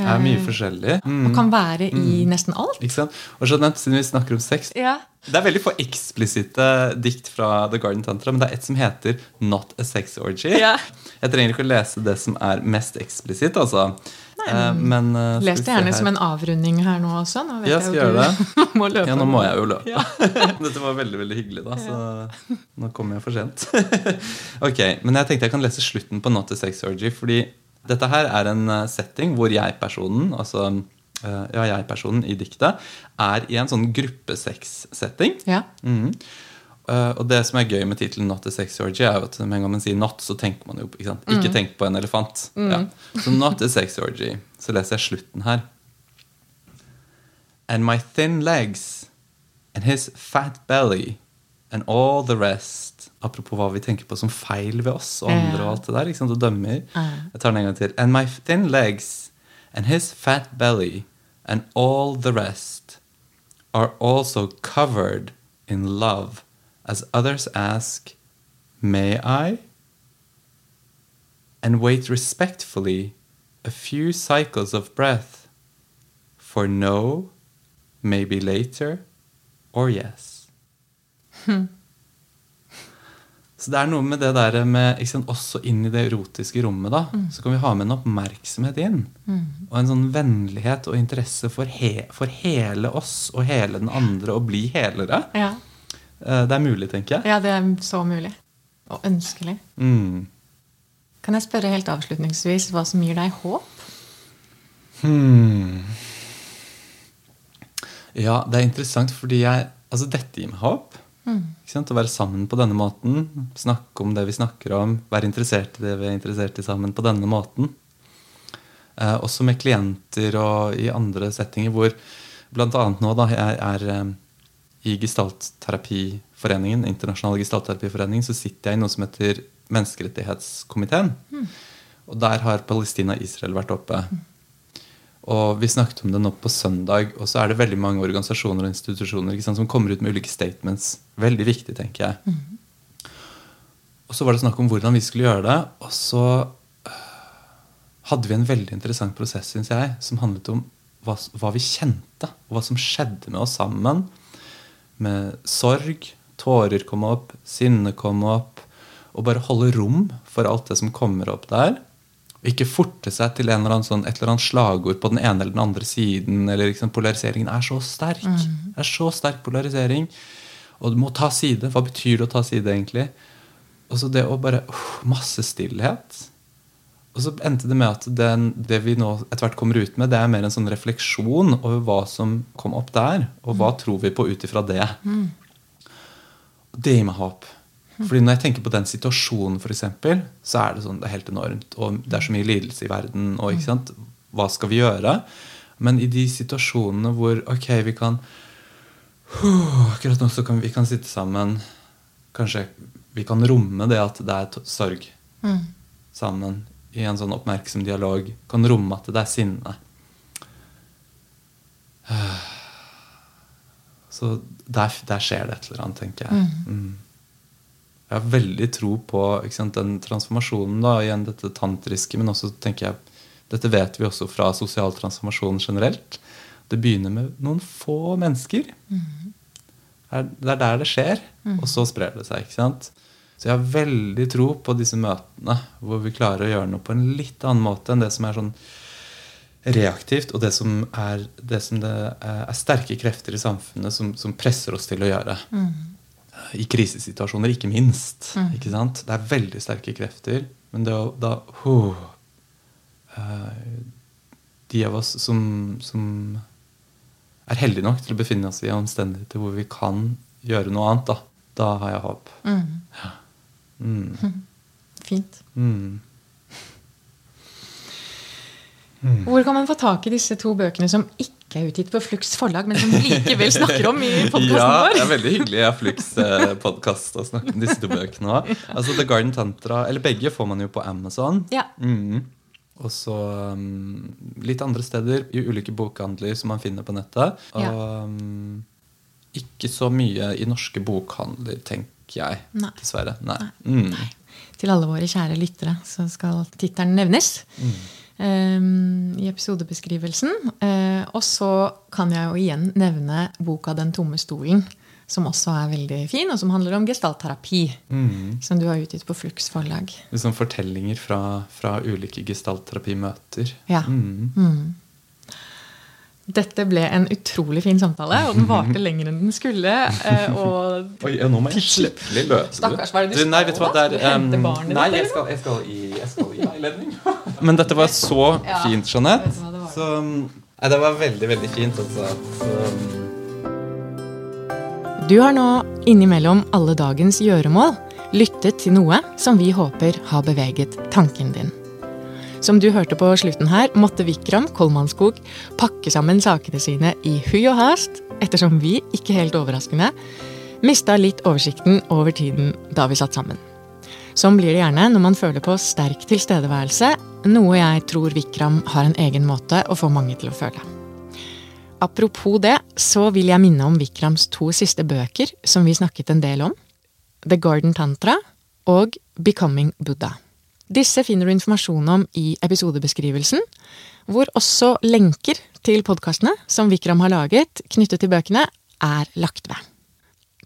Speaker 2: er mye eh, forskjellig.
Speaker 1: Mm. Og kan være i mm. nesten alt.
Speaker 2: Ikke sant? Og Jeanette, siden vi snakker om sex
Speaker 1: ja.
Speaker 2: Det er veldig få eksplisitte dikt fra The Garden Tantra, men det er et som heter Not a Sex Orgy. Ja. Jeg trenger ikke å lese det som er mest eksplisitt, altså.
Speaker 1: Nei, eh, men, uh, Les det gjerne som en avrunding her nå også. Nå
Speaker 2: vet jeg skal gjøre det. må løpe. Ja, nå må jeg jo løpe. Ja. Dette var veldig veldig hyggelig, da, så nå kommer jeg for sent. ok, Men jeg tenkte jeg kan lese slutten på Not a Sex Orgy, fordi dette her er en eh, setting hvor jeg-personen, altså eh, ja, jeg-personen i diktet, er i en sånn gruppesex-setting.
Speaker 1: Ja.
Speaker 2: Mm. Og det som er gøy med tittelen 'Not a sex orgy', er jo at med en gang man sier 'not', så tenker man jo ikke sant? Ikke mm. tenk på en elefant. Mm. Ja. Så 'not a sex orgy'. Så leser jeg slutten her. And my thin legs and his fat belly and all the rest Apropos hva vi tenker på som feil ved oss og andre. og alt det der, ikke sant, og dømmer. Jeg tar den en gang til. And my thin legs and his fat belly and all the rest are also covered in love as others ask, May I? And wait respectfully a few cycles of breath, for no, maybe later, or yes. Hmm. Så det er noe med det der med sant, Også inn i det erotiske rommet, da, mm. så kan vi ha med en oppmerksomhet inn. Mm. Og en sånn vennlighet og interesse for, he, for, hele oss og hele den andre, og bli helere. Ja. Eh, det er mulig, tenker jeg.
Speaker 1: Ja, det er så mulig. Og ønskelig. Mm. Kan jeg spørre helt avslutningsvis hva som gir deg håp? Hmm.
Speaker 2: Ja, det er interessant fordi jeg Altså, dette gir meg håp. Mm. Å være sammen på denne måten. Snakke om det vi snakker om. Være interessert i det vi er interessert i sammen på denne måten. Eh, også med klienter og i andre settinger hvor bl.a. nå da, jeg er eh, i Gestaltterapiforeningen, Internasjonal Gestaltterapiforening, så sitter jeg i noe som heter Menneskerettighetskomiteen. Mm. Og der har Palestina og Israel vært oppe. Mm. Og vi snakket om det nå på søndag, og så er det veldig mange organisasjoner og institusjoner sant, som kommer ut med ulike statements. Veldig viktig, tenker jeg. Mm. Og så var det snakk om hvordan vi skulle gjøre det. Og så øh, hadde vi en veldig interessant prosess, syns jeg, som handlet om hva, hva, vi kjente, og hva som skjedde med oss sammen med sorg. Tårer kom opp, sinne kom opp. Og bare holde rom for alt det som kommer opp der. Og ikke forte seg til eller sånn, et eller annet slagord på den ene eller den andre siden. eller liksom, Polariseringen er så sterk. Mm. Det er så sterk polarisering. Og du må ta side. Hva betyr det å ta side, egentlig? Og så det å bare uh, Masse stillhet. Og så endte det med at den, det vi nå etter hvert kommer ut med, det er mer en sånn refleksjon over hva som kom opp der, og hva mm. tror vi på ut ifra det. Mm. Det gir meg håp. Fordi Når jeg tenker på den situasjonen, for eksempel, så er det sånn, det er helt enormt. Og det er så mye lidelse i verden. og ikke sant, Hva skal vi gjøre? Men i de situasjonene hvor ok, vi kan Akkurat nå så kan vi kan sitte sammen Kanskje vi kan romme det at det er sorg mm. sammen i en sånn oppmerksom dialog kan romme at det er sinne. Så der, der skjer det et eller annet, tenker jeg. Mm. Mm. Jeg har veldig tro på sant, den transformasjonen. da, igjen dette tantriske, Men også tenker jeg, dette vet vi også fra sosial transformasjon generelt. Det begynner med noen få mennesker. Mm. Det er der det skjer, mm. og så sprer det seg. ikke sant? Så jeg har veldig tro på disse møtene hvor vi klarer å gjøre noe på en litt annen måte enn det som er sånn reaktivt, og det som er, det som det er sterke krefter i samfunnet som, som presser oss til å gjøre. Mm. I krisesituasjoner, ikke minst. Mm. Ikke sant? Det er veldig sterke krefter. Men det, da oh, De av oss som, som er heldige nok til å befinne oss i omstendigheter hvor vi kan gjøre noe annet, da, da har jeg håp. Mm. Ja.
Speaker 1: Mm. Fint. Mm. Mm. Hvor kan man få tak i disse to bøkene som ikke er utgitt på Flux forlag, men som likevel snakker om i podkasten
Speaker 2: ja, vår? det er veldig hyggelig av Flux eh, å snakke om disse to bøkene òg. Altså, The Garden Tantra, eller begge får man jo på Amazon. Ja. Mm. Og så um, litt andre steder, i ulike bokhandler som man finner på nettet. Og um, ikke så mye i norske bokhandler, tenker jeg. Nei. Dessverre. Nei. Nei. Mm.
Speaker 1: Til alle våre kjære lyttere så skal tittelen nevnes. Mm. Um, i episodebeskrivelsen. Uh, og så kan jeg jo igjen nevne boka 'Den tomme stolen', som også er veldig fin, og som handler om gestaltterapi. Mm. Som du har utgitt på Flux forlag.
Speaker 2: Liksom fortellinger fra, fra ulike gestaltterapimøter. Ja. Mm. Mm.
Speaker 1: Dette ble en utrolig fin samtale, og den varte lenger enn den skulle. Eh, og
Speaker 2: Oi, ja, nå må jeg slippe løse
Speaker 1: Stakkars, hva er det du du
Speaker 2: Nei, vet du hva, det er, um, nei skal, jeg, skal i, jeg skal i veiledning. Men dette var så ja, fint, Jeanette. Så, um, nei, det var veldig, veldig fint. Altså. Så, um.
Speaker 1: Du har nå innimellom alle dagens gjøremål lyttet til noe som vi håper har beveget tanken din. Som du hørte på slutten her, måtte Vikram Kolmanskog pakke sammen sakene sine i hui og hast, ettersom vi, ikke helt overraskende, mista litt oversikten over tiden da vi satt sammen. Sånn blir det gjerne når man føler på sterk tilstedeværelse, noe jeg tror Vikram har en egen måte å få mange til å føle. Apropos det, så vil jeg minne om Vikrams to siste bøker som vi snakket en del om. The Garden Tantra og Becoming Buddha. Disse finner du informasjon om i episodebeskrivelsen, hvor også lenker til podkastene som Vikram har laget knyttet til bøkene, er lagt ved.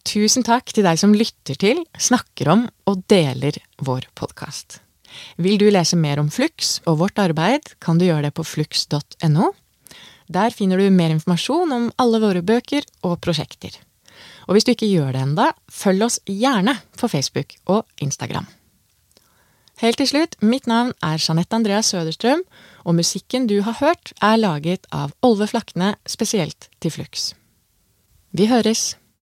Speaker 1: Tusen takk til deg som lytter til, snakker om og deler vår podkast. Vil du lese mer om Flux og vårt arbeid, kan du gjøre det på flux.no. Der finner du mer informasjon om alle våre bøker og prosjekter. Og hvis du ikke gjør det enda, følg oss gjerne på Facebook og Instagram. Helt til slutt, mitt navn er Jeanette Andreas Søderstrøm, og musikken du har hørt, er laget av Olve Flakne spesielt til Flux. Vi høres!